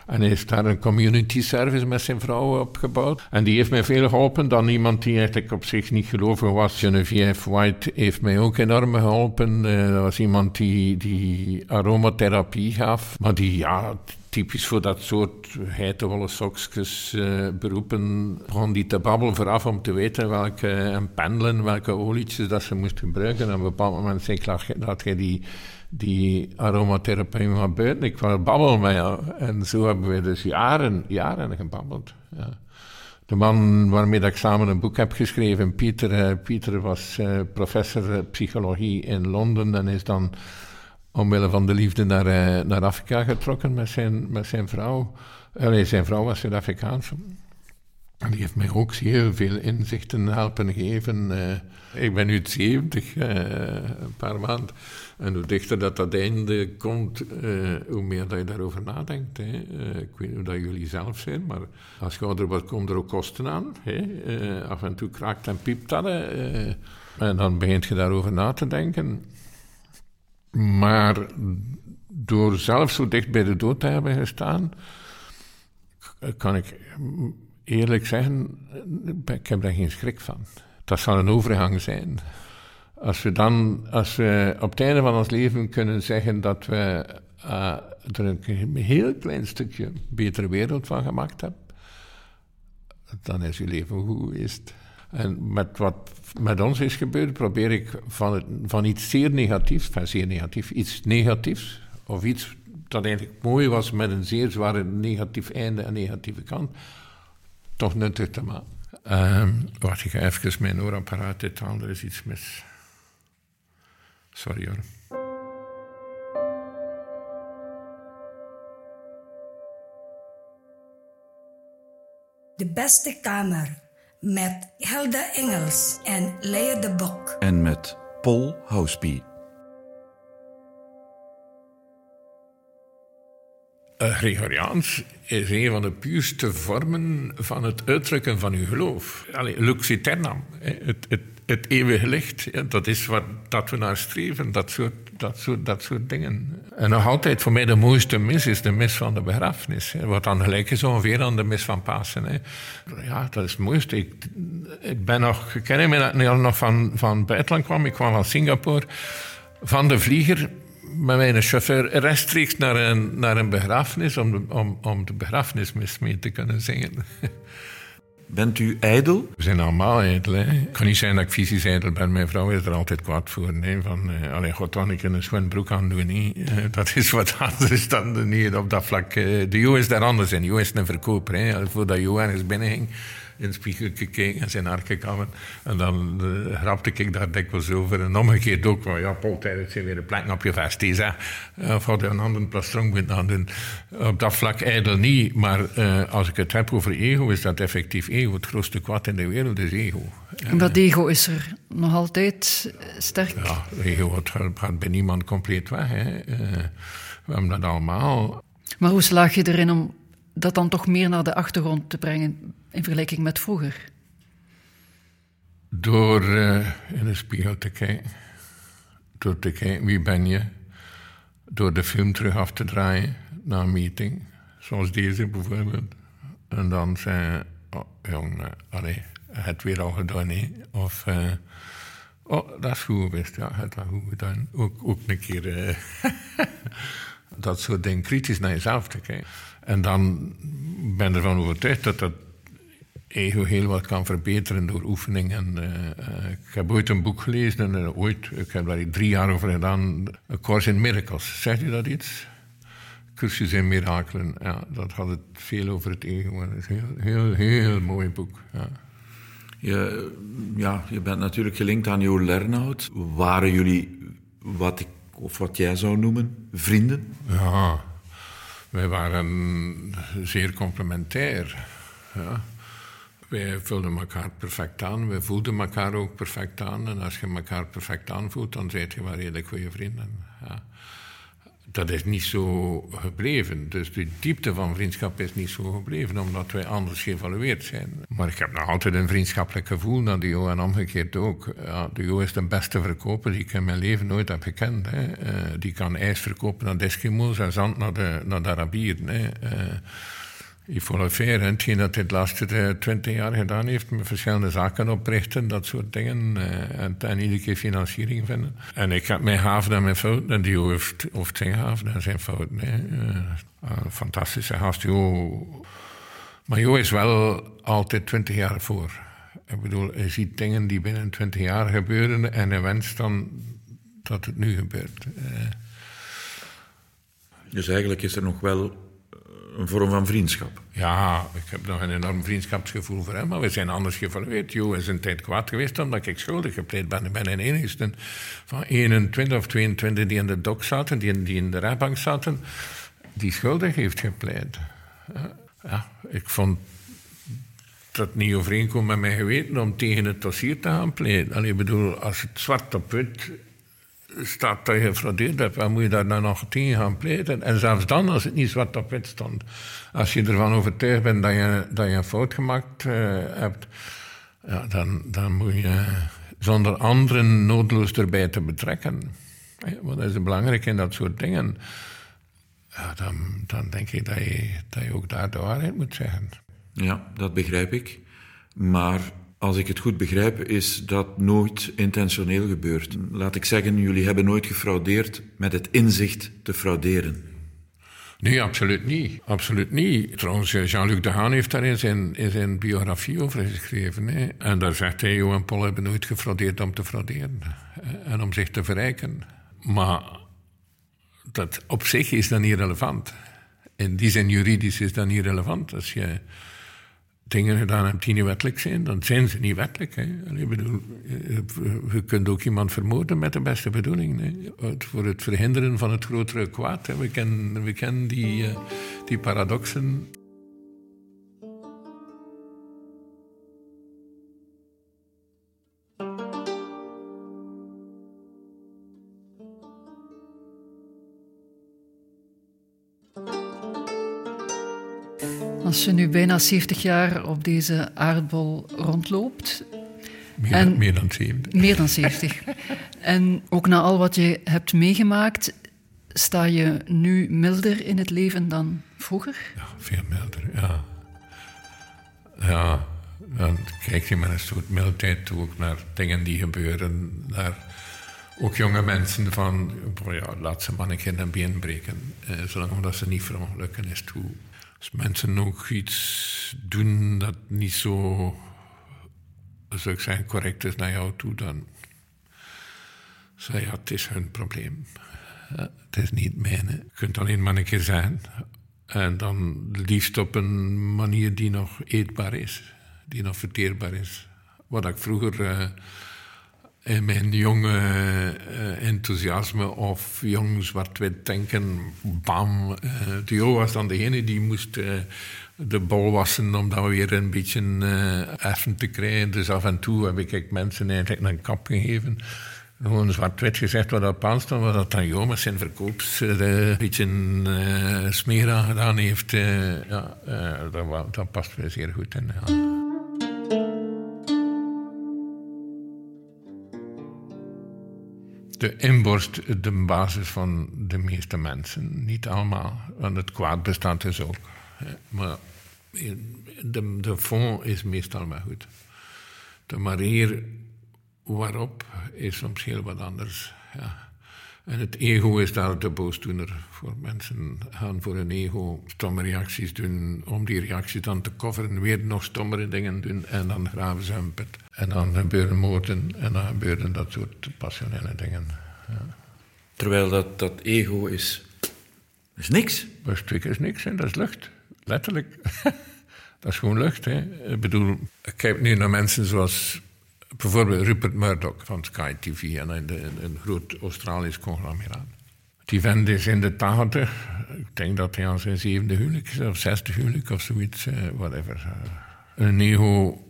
En heeft daar een community service met zijn vrouw opgebouwd. En die heeft mij veel geholpen. Dan iemand die eigenlijk op zich niet gelovig was, Geneviève White, heeft mij ook enorm geholpen. Uh, dat was iemand die, die aromatherapie gaf. Maar die, ja, typisch voor dat soort geitenwolle sokjes uh, beroepen, begon die te babbelen vooraf om te weten welke, en pendelen, welke olietjes dat ze moest gebruiken. En op een bepaald moment zei ik, dat je die, die aromatherapie maar buiten, ik wil babbelen met jou. En zo hebben we dus jaren, jaren gebabbeld. Ja. De man waarmee ik samen een boek heb geschreven, Pieter, uh, Pieter was uh, professor psychologie in Londen en is dan omwille van de liefde naar, naar Afrika getrokken met zijn, met zijn vrouw. Allee, zijn vrouw was Zuid-Afrikaans. En die heeft mij ook zeer veel inzichten helpen geven. Ik ben nu 70, uh, een paar maanden. En hoe dichter dat dat einde komt, hoe meer dat je daarover nadenkt. Hè. ik weet niet hoe dat jullie zelf zijn, maar als je ouder wordt, komen er ook kosten aan. Hè. af en toe kraakt en piept dat. en dan begint je daarover na te denken. Maar door zelf zo dicht bij de dood te hebben gestaan, kan ik eerlijk zeggen, ik heb daar geen schrik van. Dat zal een overgang zijn. Als we dan, als we op het einde van ons leven kunnen zeggen dat we uh, er een heel klein stukje betere wereld van gemaakt hebben, dan is je leven goed geweest. En met wat met ons is gebeurd, probeer ik van, van iets zeer negatiefs, van zeer negatief, iets negatiefs, of iets dat eigenlijk mooi was met een zeer zware negatief einde en negatieve kant, toch nuttig te maken. Um, wacht, ik ga even mijn oorapparaat uithalen, er is iets mis. Sorry hoor. De beste kamer met Helda Engels en Lea de Bok. En met Paul Housby. Uh, Gregoriaans is een van de puurste vormen van het uitdrukken van uw geloof. Allee, lux eternam, het, het, het eeuwige licht, dat is wat dat we naar streven, dat soort, dat, soort, dat soort dingen. En nog altijd voor mij de mooiste mis is de mis van de begrafenis. Wat dan gelijk is ongeveer aan de mis van Pasen. Hè. Ja, dat is het mooiste. Ik, ben nog, ik ken me dat nog van, van buitenland kwam. Ik kwam van Singapore, van de vlieger met mijn chauffeur rechtstreeks naar een, naar een begrafenis om de, om, om de begrafenismis mee te kunnen zingen. Bent u ijdel? We zijn allemaal ijdel. Hè. Het kan niet zijn dat ik fysisch ijdel ben. Mijn vrouw is er altijd kwaad voor. Nee, van, uh, allee, god, dan ik een zwembroek aan doen. Nee. Uh, dat is wat anders dan niet op dat vlak. Uh, de Jo is daar anders in. Jo is een verkoper. Hè. Voordat Jo ergens binnen ging, in de spiegel gekeken en zijn haar gekabben. En dan uh, grapte ik daar dikwijls over. En omgekeerd ook, van ja, Paul, tijdens weer een plek op je vest is. Of had een ander plastron aandoen. Op dat vlak ijdel niet, maar uh, als ik het heb over ego, is dat effectief ego. Het grootste kwaad in de wereld is ego. En dat ego is er nog altijd sterk? Ja, ego gaat bij niemand compleet weg. Hè. Uh, we hebben dat allemaal. Maar hoe slaag je erin om dat dan toch meer naar de achtergrond te brengen in vergelijking met vroeger? Door uh, in de spiegel te kijken. Door te kijken wie ben je. Door de film terug af te draaien. na een meeting, zoals deze bijvoorbeeld. En dan zei oh, jong, uh, allee, het weer al gedaan, hè? Of, uh, oh, dat is goed geweest, ja, het was goed gedaan. Ook, ook een keer uh, dat soort dingen kritisch naar jezelf te kijken. En dan ben ik ervan overtuigd dat dat ego heel wat kan verbeteren door oefening. En, uh, ik heb ooit een boek gelezen, en, uh, ooit, ik heb daar drie jaar over gedaan, A Course in Miracles. Zegt u dat iets? Cursus in Mirakelen. Ja, dat had het veel over het ego. Het is een heel, heel, heel mooi boek. Ja. Je, ja, je bent natuurlijk gelinkt aan Jo Lernout. Waren jullie, wat ik, of wat jij zou noemen, vrienden? Ja, wij waren zeer complementair. Wij vulden elkaar perfect aan, wij voelden elkaar ook perfect aan. En als je elkaar perfect aanvoelt, dan zijn je wel redelijk goede vrienden. Dat is niet zo gebleven. Dus de diepte van vriendschap is niet zo gebleven, omdat wij anders geëvalueerd zijn. Maar ik heb nog altijd een vriendschappelijk gevoel naar Jo en omgekeerd ook. Ja, de Jo is de beste verkoper die ik in mijn leven nooit heb gekend. Hè. Uh, die kan ijs verkopen naar de Eskimo's en zand naar de, naar de Arabieren. Hè. Uh, Yves Fair, hetgeen dat hij de laatste twintig jaar gedaan heeft, met verschillende zaken oprichten, dat soort dingen, uh, en, en iedere keer financiering vinden. En ik heb mijn haven en mijn fouten, en die heeft, heeft zijn haven en zijn fouten. Uh, fantastische gast, Jo. Maar Jo is wel altijd twintig jaar voor. Ik bedoel, hij ziet dingen die binnen twintig jaar gebeuren en hij wenst dan dat het nu gebeurt. Dus eigenlijk is er nog wel een vorm van vriendschap. Ja, ik heb nog een enorm vriendschapsgevoel voor hem, maar we zijn anders geëvalueerd. Jo is een tijd kwaad geweest omdat ik schuldig gepleit ben. Ik ben een enigste van 21 of 22 die in de dok zaten, die in, die in de rechtbank zaten, die schuldig heeft gepleit. Ja, ik vond dat niet overeenkomt met mijn geweten om tegen het dossier te gaan pleiten. Ik bedoel, als het zwart op wit staat dat je gefraudeerd hebt, dan moet je daar dan nog tegen gaan pleiten. En zelfs dan, als het niet zwart op wit stond, als je ervan overtuigd bent dat je, dat je een fout gemaakt uh, hebt, ja, dan, dan moet je zonder anderen noodloos erbij te betrekken. Want dat is belangrijk in dat soort dingen. Ja, dan, dan denk ik dat je, dat je ook daar de waarheid moet zeggen. Ja, dat begrijp ik. Maar als ik het goed begrijp, is dat nooit intentioneel gebeurd. Laat ik zeggen, jullie hebben nooit gefraudeerd met het inzicht te frauderen. Nee, absoluut niet. Absoluut niet. Trouwens, Jean-Luc Dehaan heeft daar in zijn, in zijn biografie over geschreven. Hè. En daar zegt hij, Jo en Paul hebben nooit gefraudeerd om te frauderen. En om zich te verrijken. Maar dat op zich is dat niet relevant. In die zin juridisch is dat niet relevant. Als je dingen gedaan hebt die niet wettelijk zijn, dan zijn ze niet wettelijk. Hè. Ik bedoel, je kunt ook iemand vermoorden met de beste bedoeling. Hè. Voor het verhinderen van het grotere kwaad. Hè. We kennen, we kennen die, uh, die paradoxen. Als je nu bijna 70 jaar op deze aardbol rondloopt. Meer, en, meer dan 70. Meer dan 70. en ook na al wat je hebt meegemaakt, sta je nu milder in het leven dan vroeger? Ja, veel milder, ja. Ja, dan kijk je met een soort mildheid toe ook naar dingen die gebeuren. Naar ook jonge mensen van, ja, laat ze maar een keer been breken. Eh, zolang dat ze niet verongelukken is toe als mensen ook iets doen dat niet zo, zou ik zeggen, correct is naar jou toe, dan zeg ja, het is hun probleem. het is niet mijne. Je kunt alleen maar een keer zijn. En dan liefst op een manier die nog eetbaar is, die nog verteerbaar is. Wat ik vroeger uh, in mijn jonge uh, enthousiasme of jong zwart-wit denken, bam. Uh, Theo was dan degene die moest de bol wassen om dat weer een beetje effen te krijgen. Dus af en toe heb ik mensen eigenlijk een kap gegeven. Gewoon zwart-wit gezegd wat op aan stond, wat dat dan met zijn verkoops een beetje smeer aan gedaan heeft. ja, dat, dat, past weer zeer goed in. De inborst de basis van de meeste mensen. Niet allemaal, want het kwaad bestaat dus ook. Maar de, de fond is meestal wel goed. De manier waarop is soms heel wat anders. Ja. En het ego is daar de boosdoener voor. Mensen gaan voor hun ego stomme reacties doen, om die reacties dan te coveren, weer nog stommere dingen doen en dan graven ze een put. En dan gebeuren moorden en dan gebeuren dat soort passionele dingen. Ja. Terwijl dat, dat ego is, is niks. Dat is is niks en dat is lucht. Letterlijk. dat is gewoon lucht. Hè. Ik bedoel, ik kijk nu naar mensen zoals bijvoorbeeld Rupert Murdoch van Sky TV, en een, groot Australisch conglomeraat. Die vent is in de tachtig, ik denk dat hij aan zijn zevende huwelijk is, of zesde huwelijk of zoiets, uh, whatever. Uh, een ego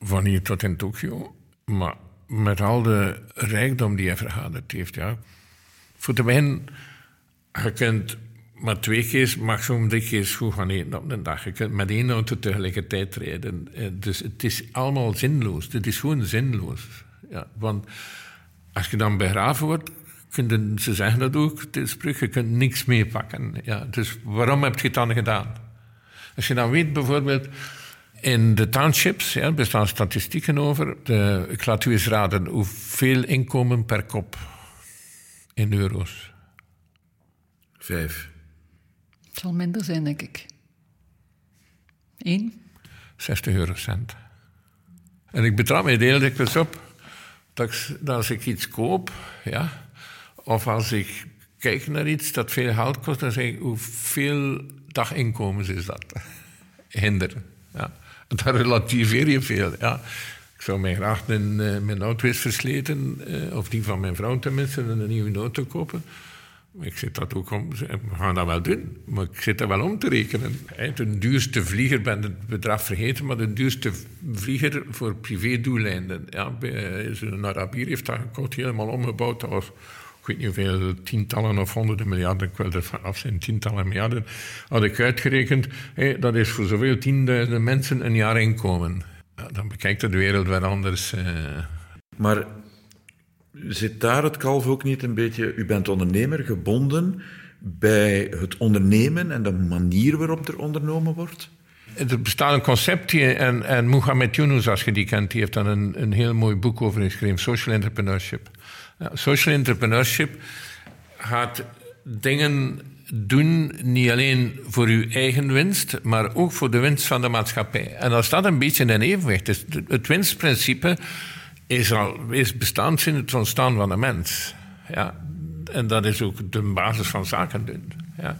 van hier tot in Tokio, maar met al de rijkdom die hij vergaderd heeft, ja. Voor te begin, je kunt maar twee keer, maximum drie keer goed gaan eten op een dag. Je kunt met één auto tegelijkertijd rijden. Eh, dus het is allemaal zinloos. Het is gewoon zinloos. Ja, want als je dan begraven wordt, kunnen ze zeggen dat ook, de je kunt niks meepakken. Ja, dus waarom heb je het dan gedaan? Als je dan weet bijvoorbeeld, in de townships ja, bestaan statistieken over. De, ik laat u eens raden hoeveel inkomen per kop in euro's. Vijf. Het zal minder zijn, denk ik. Eén? 60 eurocent. En ik betrap me heel dikwijls op dat, dat als ik iets koop, ja, of als ik kijk naar iets dat veel geld kost, dan zeg ik hoeveel daginkomens is dat? Hinder. Ja. Dat relativeer je veel. Ja. Ik zou mij graag mijn, uh, mijn auto eens versleten, uh, of die van mijn vrouw tenminste, een nieuwe auto kopen. Ik zit dat ook om, we gaan dat wel doen, maar ik zit er wel om te rekenen. De duurste vlieger, ben het bedrag vergeten, maar de duurste vlieger voor privédoeleinden. Ja, een Arabier heeft dat gekocht, helemaal omgebouwd. Dat was, ik weet niet hoeveel, tientallen of honderden miljarden, ik wil er af zijn, tientallen miljarden, had ik uitgerekend. Dat is voor zoveel tienduizenden mensen een jaar inkomen. Dan bekijkt de wereld wel anders. Eh. Maar Zit daar het kalf ook niet een beetje... U bent ondernemer, gebonden bij het ondernemen en de manier waarop er ondernomen wordt? Er bestaat een concept, en, en Mohamed Yunus, als je die kent, die heeft daar een, een heel mooi boek over geschreven, Social Entrepreneurship. social Entrepreneurship gaat dingen doen, niet alleen voor uw eigen winst, maar ook voor de winst van de maatschappij. En als dat een beetje in evenwicht is, het winstprincipe is, al, is bestand het ontstaan van de mens. Ja. En dat is ook de basis van zaken doen. Ja.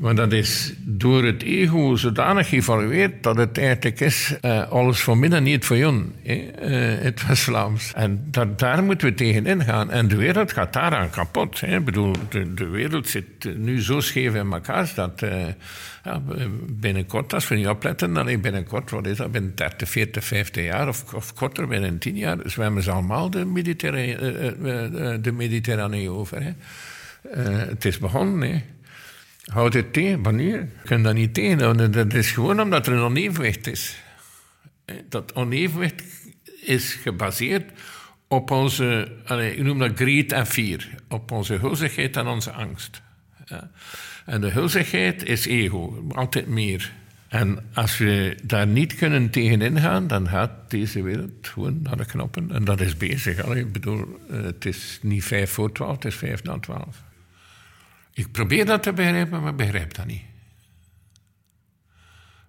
Maar dat is door het ego zodanig geëvalueerd dat het eigenlijk is uh, alles voor midden, niet voor jon. Uh, het West-Vlaams. En dat, daar moeten we tegen ingaan. En de wereld gaat daaraan kapot. Ik bedoel, de, wereld zit nu zo scheef in elkaar dat ja, binnenkort, als we niet opletten, dan binnenkort, wat is dat, binnen 30, 40, 50 jaar of, korter, binnen 10 jaar, zwemmen ze allemaal de, Mediterranee, de over. Het is begonnen. Houd het tegen, wanneer? Je kunt dat niet tegenhouden. Dat is gewoon omdat er een onevenwicht is. Dat onevenwicht is gebaseerd op onze, ik noem dat greed en fear, op onze hulzigheid en onze angst. En de hulzigheid is ego, altijd meer. En als we daar niet kunnen tegenin gaan, dan gaat deze wereld gewoon naar de knoppen. En dat is bezig. Allee, ik bedoel, eh, het is niet vijf voor twaalf, het is vijf na twaalf. Ik probeer dat te begrijpen, maar begrijp dat niet.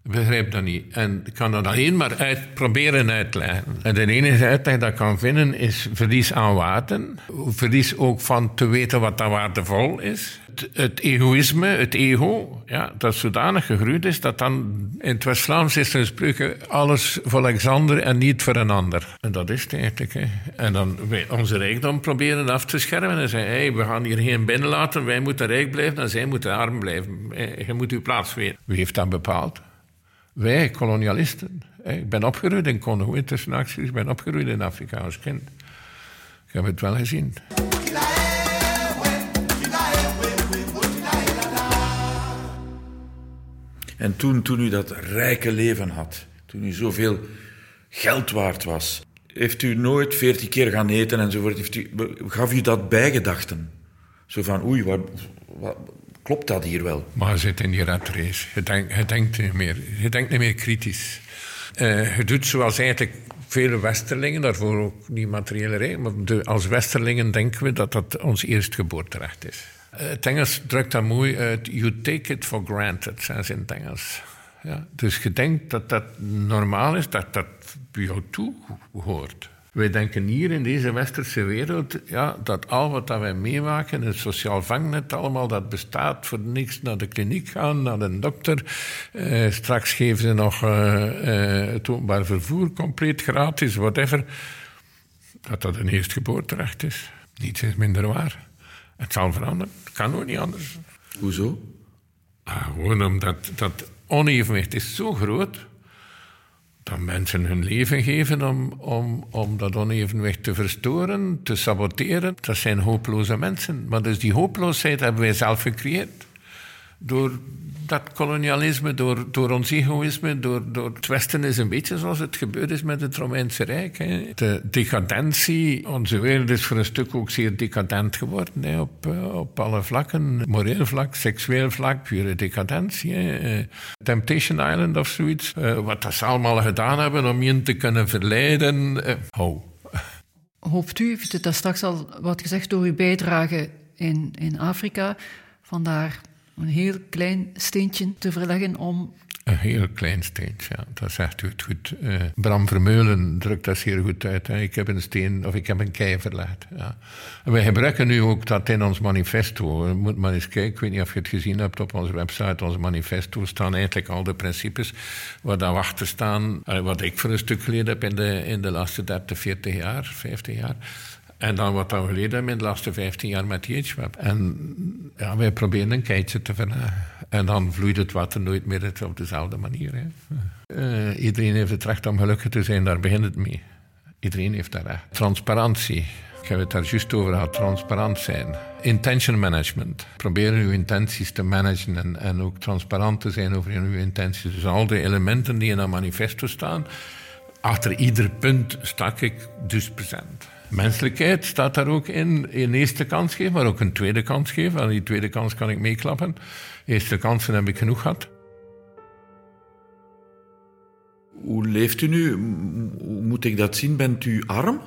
Begrijp dat niet. En ik kan dat alleen maar uit, proberen uitleggen. En de enige uitleg dat ik kan vinden is verlies aan waarden. Verlies ook van te weten wat dat waardevol is. Het, egoïsme, het ego, ja, dat zodanig gegroeid is dat dan in het West-Vlaams is er spreuken alles voor Alexander en niet voor een ander. En dat is het eigenlijk. Hè. En dan wij onze rijkdom proberen af te schermen en zeggen: hey, we gaan hier geen binnenlaten, wij moeten rijk blijven en zij moeten arm blijven. Je moet uw plaats weten. Wie heeft dat bepaald? Wij, kolonialisten. Ik ben opgegroeid in Congo, tussen acties. Ik ben opgegroeid in Afrika als kind. Ik heb het wel gezien. En toen, toen u dat rijke leven had, toen u zoveel geld waard was, heeft u nooit veertien keer gaan eten enzovoort? Heeft u, gaf u dat bijgedachten? Zo van, oei, wat, klopt dat hier wel? Maar je zit in die rat race. Je, denk, je, denkt, niet meer, je denkt niet meer kritisch. Uh, je doet zoals eigenlijk vele Westerlingen, daarvoor ook niet materiële reden, maar als Westerlingen denken we dat dat ons eerstgeboorterecht is. Uh, het Engels drukt dat mooi uit. You take it for granted, zijn ze in het Engels. Ja, dus je denkt dat dat normaal is, dat dat bij jou toe hoort. Wij denken hier in deze westerse wereld ja, dat al wat dat wij meemaken, het sociaal vangnet allemaal, dat bestaat voor niks naar de kliniek gaan, naar de dokter. Eh, straks geven ze nog eh, eh, het openbaar vervoer compleet gratis, whatever. Dat dat een eerstgeboorterecht is. Niets is minder waar. Het zal veranderen. Het kan ook niet anders. Hoezo? Ah, gewoon omdat dat onevenwicht is zo groot dat mensen hun leven geven om, om, om dat onevenwicht te verstoren, te saboteren. Dat zijn hopeloze mensen. Maar dus die hopeloosheid hebben wij zelf gecreëerd. Door dat kolonialisme, door, door ons egoïsme, door, door het Westen is een beetje zoals het gebeurd is met het Romeinse Rijk. De decadentie, onze wereld is voor een stuk ook zeer decadent geworden op, eh, op alle vlakken. Moreel vlak, seksueel vlak, pure decadentie. Eh, Temptation Island of zoiets. Uh, wat dat ze allemaal gedaan hebben om je te kunnen verleiden. Hoopt u, u heeft daar straks al wat gezegd door uw bijdrage in, in Afrika, vandaar een heel klein steentje te verleggen om een heel klein steentje, ja. Dat zegt u het goed. Uh, Bram Vermeulen drukt dat zeer goed uit. Hè. Ik heb een steen of ik heb een kei verlegd. Ja. wij gebruiken nu ook dat in ons manifesto. Je moet maar eens kijken, ik weet niet of je het gezien hebt op onze website, ons manifesto, staan eigenlijk al de principes waar daar achter staan. Wat ik voor een stuk geleden heb in de, in de laatste 30, 40 jaar, 50 jaar. En dan wat we geleden hebben in de laatste 15 jaar met THWeb. En ja, wij proberen een keitje te verlagen. En dan vloeit het water nooit meer op dezelfde manier. Uh, iedereen heeft het recht om gelukkig te zijn, daar begint het mee. Iedereen heeft dat recht. Transparantie. Ik heb het daar juist over gehad, transparant zijn. Intention management. Proberen uw intenties te managen en, en ook transparant te zijn over uw intenties. Dus al de elementen die in een manifesto staan, achter ieder punt stak ik dus present. Menselijkheid staat daar ook in. Een eerste kans geven, maar ook een tweede kans geven. Aan die tweede kans kan ik meeklappen. Eerste kansen heb ik genoeg gehad. Hoe leeft u nu? Hoe moet ik dat zien? Bent u arm?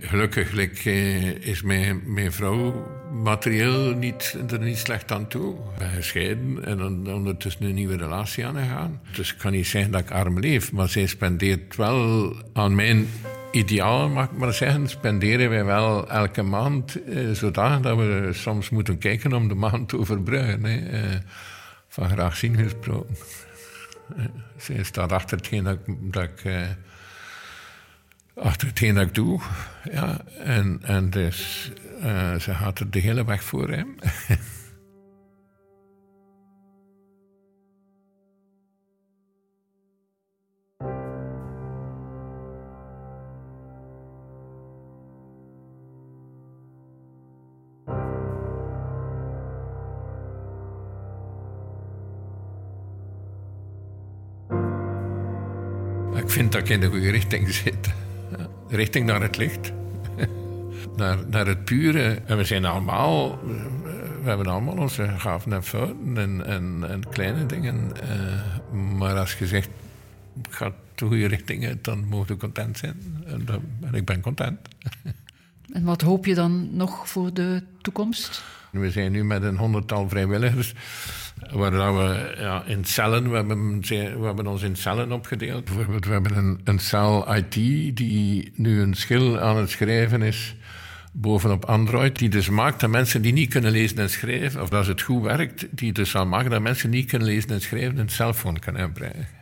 Gelukkig eh, is mijn, mijn vrouw materieel niet, er niet slecht aan toe. We zijn gescheiden en dan ondertussen een nieuwe relatie aangegaan. Dus ik kan niet zeggen dat ik arm leef, maar zij spendeert wel aan mijn ideaal, mag ik maar zeggen, spenderen wij wel elke maand eh, zodanig dat we soms moeten kijken om de maand te overbruggen. Eh, van graag zien gesproken. Eh, zij staat achter hetgeen dat ik, dat ik eh, achter hetgeen dat ik doe. Ja, en, en dus ze gaat er de hele weg voor hem. Ik vind dat ik in de goede richting zit. Richting naar het licht. naar, naar het pure. En we zijn allemaal... We hebben allemaal onze gaven en fouten en, en, kleine dingen. Uh, maar als je zegt, gaat de goede richting uit, dan mogen we content zijn. En ik ben content. En wat hoop je dan nog voor de toekomst? We zijn nu met een honderdtal vrijwilligers Waar we ja, in cellen, we hebben, we hebben ons in cellen opgedeeld. Bijvoorbeeld, we hebben een, een cel IT die nu een schil aan het schrijven is bovenop Android, die dus maakt dat mensen die niet kunnen lezen en schrijven, of als het goed werkt, die dus zal maken dat mensen niet kunnen lezen en schrijven een cellfoon kunnen gebruiken.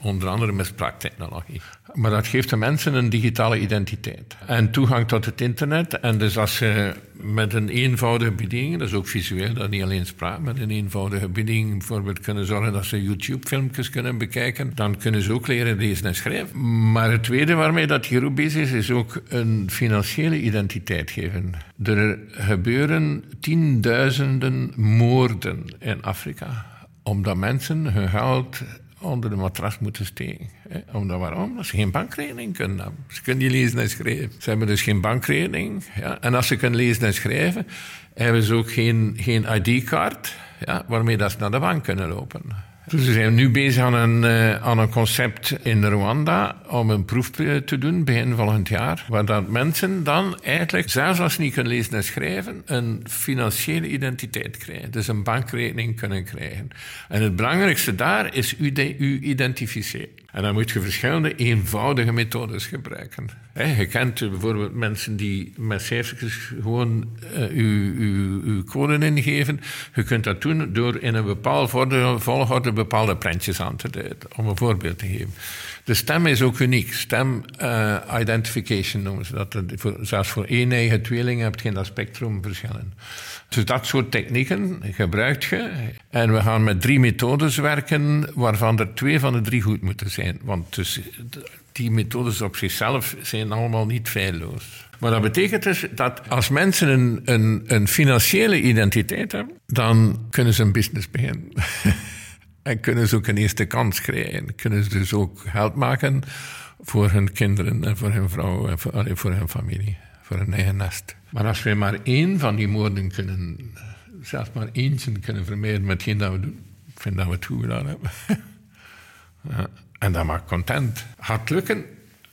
Onder andere met spraaktechnologie. Maar dat geeft de mensen een digitale identiteit. En toegang tot het internet. En dus als ze met een eenvoudige bediening, dat is ook visueel, dat niet alleen spraak, met een eenvoudige bediening bijvoorbeeld kunnen zorgen dat ze YouTube-filmpjes kunnen bekijken, dan kunnen ze ook leren lezen en schrijven. Maar het tweede waarmee dat hier bezig is, is ook een financiële identiteit geven. Er gebeuren tienduizenden moorden in Afrika, omdat mensen hun geld onder de matras moeten steken. Hè. Omdat waarom? Omdat ze geen bankrekening kunnen hebben. Ze kunnen niet lezen en schrijven. Ze hebben dus geen bankrekening. Ja. En als ze kunnen lezen en schrijven, hebben ze ook geen, geen ID-kaart ja, waarmee dat ze naar de bank kunnen lopen. Dus we zijn nu bezig aan een, uh, aan een concept in Rwanda om een proef te doen begin volgend jaar. Waar dat mensen dan eigenlijk, zelfs als ze niet kunnen lezen en schrijven, een financiële identiteit krijgen. Dus een bankrekening kunnen krijgen. En het belangrijkste daar is u, u identificeren. En dan moet je verschillende eenvoudige methodes gebruiken. je kent bijvoorbeeld mensen die met cijfertjes gewoon uh, uw, uw, uw code ingeven. Je kunt dat doen door in een bepaalde volgorde bepaalde prentjes aan te duiden, om een voorbeeld te geven. De stem is ook uniek. Stem uh, identification noemen ze dat. Zelfs voor één eigen tweeling heb je geen spectrum verschillen. Dus dat soort technieken gebruik je. En we gaan met drie methodes werken, waarvan er twee van de drie goed moeten zijn. Want dus, die methodes op zichzelf zijn allemaal niet feilloos. Maar dat betekent dus dat als mensen een, een, een financiële identiteit hebben, dan kunnen ze een business beginnen. en kunnen ze ook een eerste kans krijgen. Kunnen ze dus ook geld maken voor hun kinderen en voor hun vrouw en voor, voor hun familie, voor hun eigen nest. Maar als wij maar één van die moorden kunnen, zelfs maar eentje kunnen vermijden met hetgeen dat we doen, ik vind dat we het goed gedaan hebben. ja, en dat maakt content. Gaat lukken?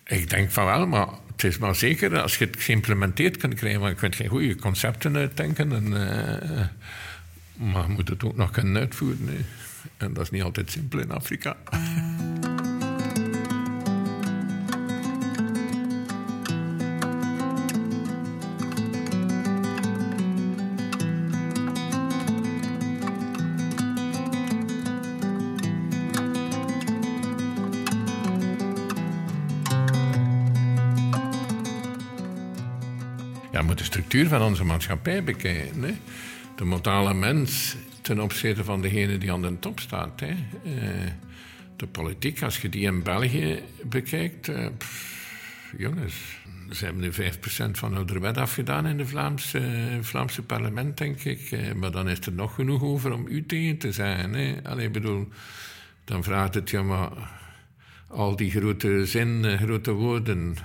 Ik denk van wel, maar het is maar zeker als je het geïmplementeerd kunt krijgen, maar je kunt geen goede concepten uitdenken. En, uh, maar je moet het ook nog kunnen uitvoeren. En dat is niet altijd simpel in Afrika. Ja, moet de structuur van onze maatschappij bekijken. Hè? De modale mens ten opzichte van degene die aan de top staat. Hè. Uh, de politiek, als je die in België bekijkt, pff, jongens, ze hebben nu 5% van de wet afgedaan in het Vlaamse, uh, Vlaamse parlement, denk ik. Maar dan is er nog genoeg over om u tegen te zijn. Hè. Bedoel, dan vraagt het, ja, maar al die grote zinnen, grote woorden,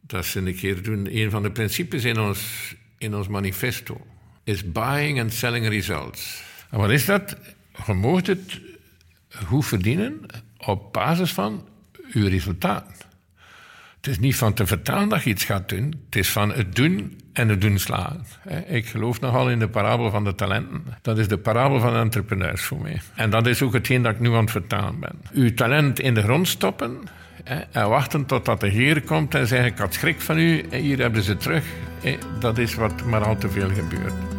dat ze een keer doen. Een van de principes in ons, in ons manifesto is buying and selling results. En wat is dat? Je het goed verdienen op basis van uw resultaten. Het is niet van te vertellen dat je iets gaat doen. Het is van het doen en het doen slagen. Ik geloof nogal in de parabel van de talenten. Dat is de parabel van de entrepreneurs voor mij. En dat is ook hetgeen dat ik nu aan het vertalen ben. Uw talent in de grond stoppen en wachten totdat de Heer komt en zegt: Ik had schrik van u, hier hebben ze terug. Dat is wat maar al te veel gebeurt.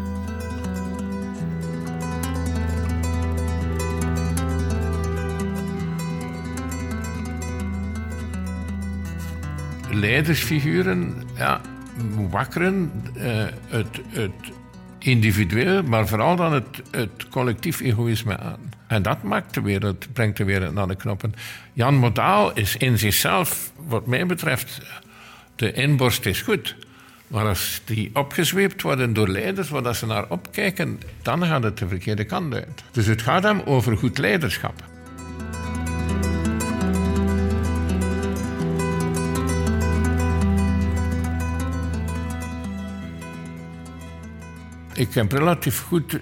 Leidersfiguren ja, wakkeren uh, het, het individueel, maar vooral dan het, het collectief egoïsme aan. En dat maakt de wereld, brengt de wereld naar de knoppen. Jan Modaal is in zichzelf, wat mij betreft, de inborst is goed. Maar als die opgezweept worden door leiders waar ze naar opkijken, dan gaat het de verkeerde kant uit. Dus het gaat hem over goed leiderschap. Ik heb relatief goed uh,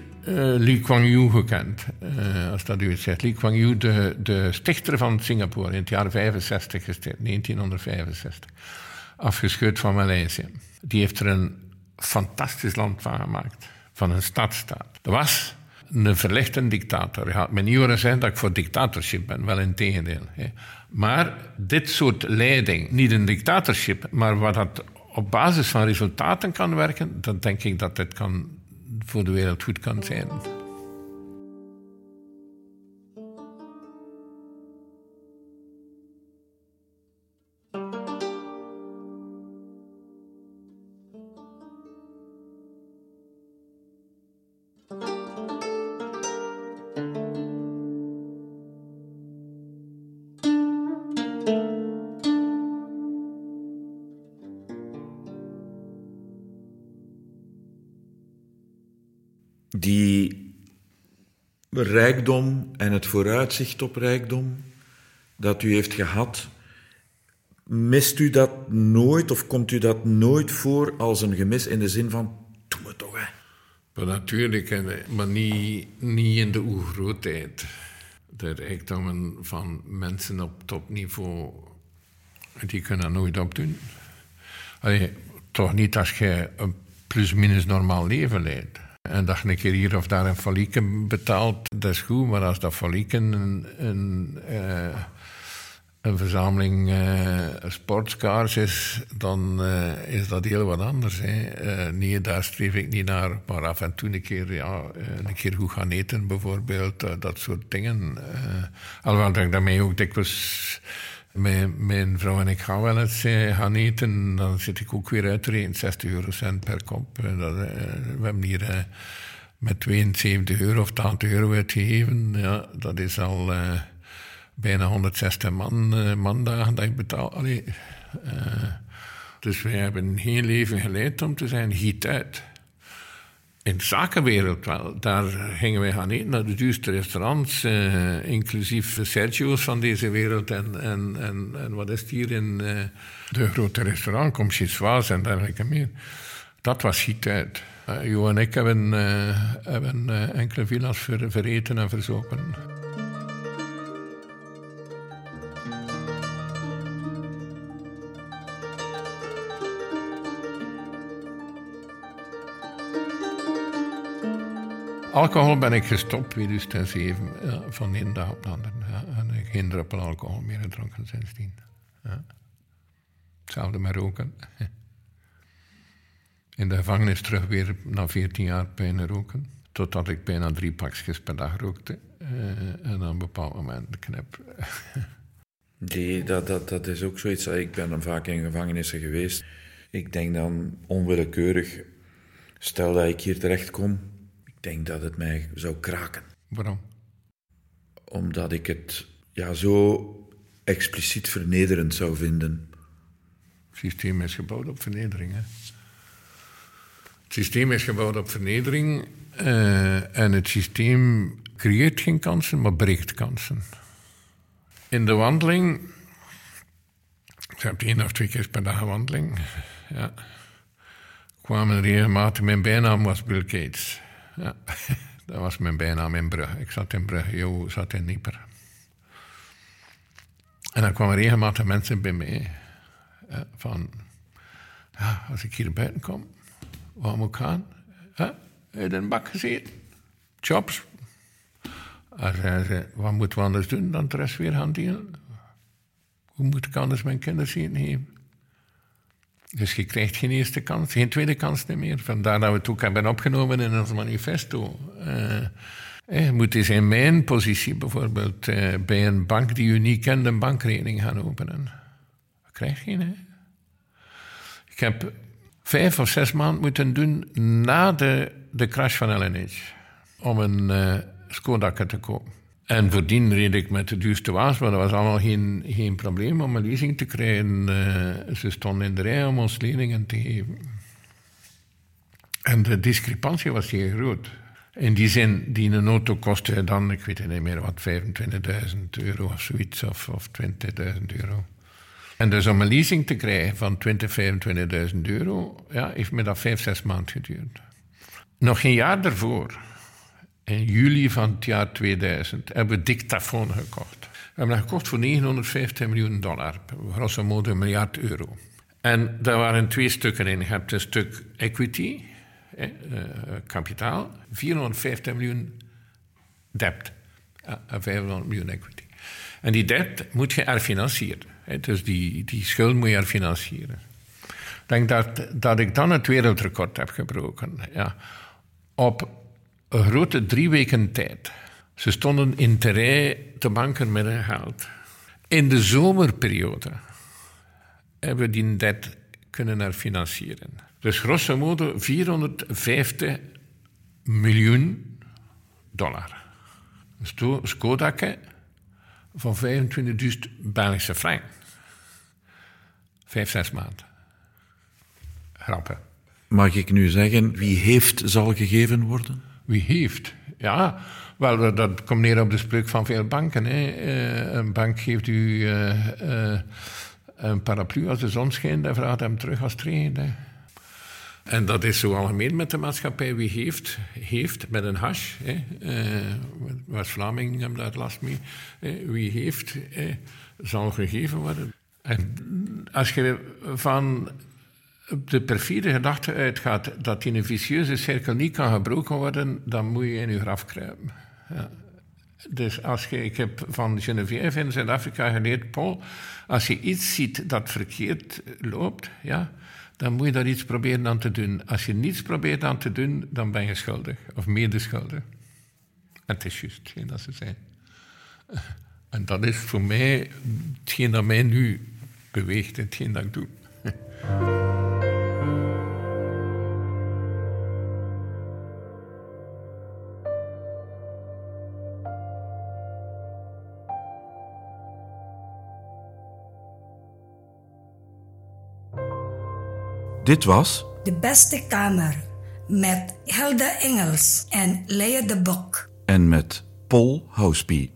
Lee Kuan Yew gekend, uh, als dat u het zegt. Lee Kuan Yew, de, stichter van Singapore, in het jaar 65 gesticht, 1965. Afgescheurd van Maleisië. Die heeft er een fantastisch land van gemaakt. Van een stadstaat. Dat was een verlichte dictator. Je gaat me niet horen zeggen dat ik voor dictatorship ben, wel in tegendeel. Hè. Maar dit soort leiding, niet een dictatorship, maar wat dat op basis van resultaten kan werken, dan denk ik dat dit kan voor de wereld goed kan zijn. Rijkdom en het vooruitzicht op rijkdom dat u heeft gehad, mist u dat nooit of komt u dat nooit voor als een gemis in de zin van, doe me toch hè? Natuurlijk, maar niet, niet in de oergrootheid. De rijkdommen van mensen op topniveau, die kunnen nooit opdoen. Allee, toch niet als je een plus-minus normaal leven leidt. En dat je een keer hier of daar een falieken betaalt, dat is goed. Maar als dat falieken een, een, uh, een verzameling uh, sportscars is, dan uh, is dat heel wat anders. Hè. nee, daar streef ik niet naar. Maar af en toe een keer, ja, een keer goed gaan eten bijvoorbeeld. dat soort dingen. alhoewel dat ik daarmee ook dikwijls mijn, vrouw en ik gaan wel eens eh, gaan eten. Dan zit ik ook weer uitrekenen, 60 eurocent per kop. Eh, dat, eh, we hebben hier met 72 euro of 80 euro uitgegeven. Ja, dat is al bijna 160 man, mandagen dat ik betaal. Dus wij hebben geen leven geleid om te zijn, giet uit in de zakenwereld wel. Daar gingen wij gaan eten naar de duurste restaurants, eh, inclusief Sergio's van deze wereld. En, en, en, en wat is het hier in uh, de grote restaurant, comme chez en dergelijke meer. Dat was giet uit. Uh, jo en ik hebben, hebben enkele villa's ver, vereten en verzopen. Alcohol ben ik gestopt 2007, ja, van de ene dag op de andere. En geen druppel alcohol meer gedronken sindsdien. Ja. Hetzelfde met roken. In de gevangenis terug weer na 14 jaar bijna roken. Totdat ik bijna drie pakjes per dag rookte. Uh, en op een bepaald moment knip. nee, dat, dat, dat is ook zoiets. Ik ben dan vaak in gevangenissen geweest. Ik denk dan onwillekeurig, stel dat ik hier terecht kom denk dat het mij zou kraken. Waarom? Omdat ik het ja, zo expliciet vernederend zou vinden. Het systeem is gebouwd op vernedering. Hè? Het systeem is gebouwd op vernedering uh, en het systeem creëert geen kansen, maar breekt kansen. In de wandeling, ik heb één of twee keer per dag een wandeling, ja, kwamen regelmatig, mijn bijnaam was Bill Gates. Ja, dat was mijn bijnaam in Brugge. Ik zat in Brugge, Jo zat in Nieper. En dan kwamen regelmatig mensen bij mij van... Als ik hier buiten kom, waar moet ik gaan? Ja, in een bak gezeten. Jobs. En ze, wat moeten we anders doen dan de rest weer gaan delen? Hoe moet ik anders mijn kinderen zien geven? Dus je krijgt geen eerste kans, geen tweede kans meer. Vandaar dat we het ook hebben opgenomen in ons manifesto. Uh, je moet eens in mijn positie bijvoorbeeld uh, bij een bank die u niet kent een bankrekening gaan openen. Dat krijg je, hè? Ik heb vijf of zes maanden moeten doen na de, de crash van LNH om een uh, te kopen. En voordien reed ik met de duurste wagens, maar dat was allemaal geen, geen probleem om een leasing te krijgen. Uh, ze stonden in de rij om ons leningen te geven. En de discrepantie was heel groot. In die zin, die een auto kostte dan, ik weet niet meer wat, 25.000 euro of zoiets, of, of 20.000 euro. En dus om een leasing te krijgen van 20.000, 25.000 euro, ja, heeft me dat vijf, zes maanden geduurd. Nog geen jaar daarvoor in juli van het jaar 2000 hebben we Dictaphone gekocht. We hebben dat gekocht voor 950 miljoen dollar, grosso modo een miljard euro. En daar waren twee stukken in. Je hebt een stuk equity, eh, kapitaal, 450 miljoen debt, eh, 500 miljoen equity. En die debt moet je herfinancieren. Eh, dus die, die schuld moet je herfinancieren. Ik denk dat, dat ik dan het wereldrecord heb gebroken. Ja. Op een grote drie weken tijd. Ze stonden in terrein te banken met hun geld. In de zomerperiode hebben we die debt kunnen herfinancieren. Dus grosso modo 450 miljoen dollar. Een Skodake van 25.000 Belgische frank. Vijf, zes maanden. Grappen. Mag ik nu zeggen, wie heeft zal gegeven worden? Wie heeft. Ja, wel, dat komt neer op de spreuk van veel banken. Eh, een bank geeft u eh, eh, een paraplu als de zon schijnt en vraagt hem terug als het regent. En dat is zo algemeen met de maatschappij. Wie heeft, heeft met een hash. Hè. West-Vlamingen hebben daar last mee. Wie heeft, zal gegeven worden. En als je van de perfide gedachte uitgaat dat in een vicieuze cirkel niet kan gebroken worden, dan moet je in je graf kruipen. Ja. Dus als je, ik heb van Geneviève in Zuid-Afrika geleerd, Paul, als je iets ziet dat verkeerd loopt, ja, dan moet je daar iets proberen aan te doen. Als je niets probeert aan te doen, dan ben je schuldig, of medeschuldig. Het is juist hetgeen dat ze zijn. En dat is voor mij hetgeen dat mij nu beweegt, hetgeen dat ik doe. Dit was De Beste Kamer met Helda Engels en Lea de Bok. En met Paul Housby.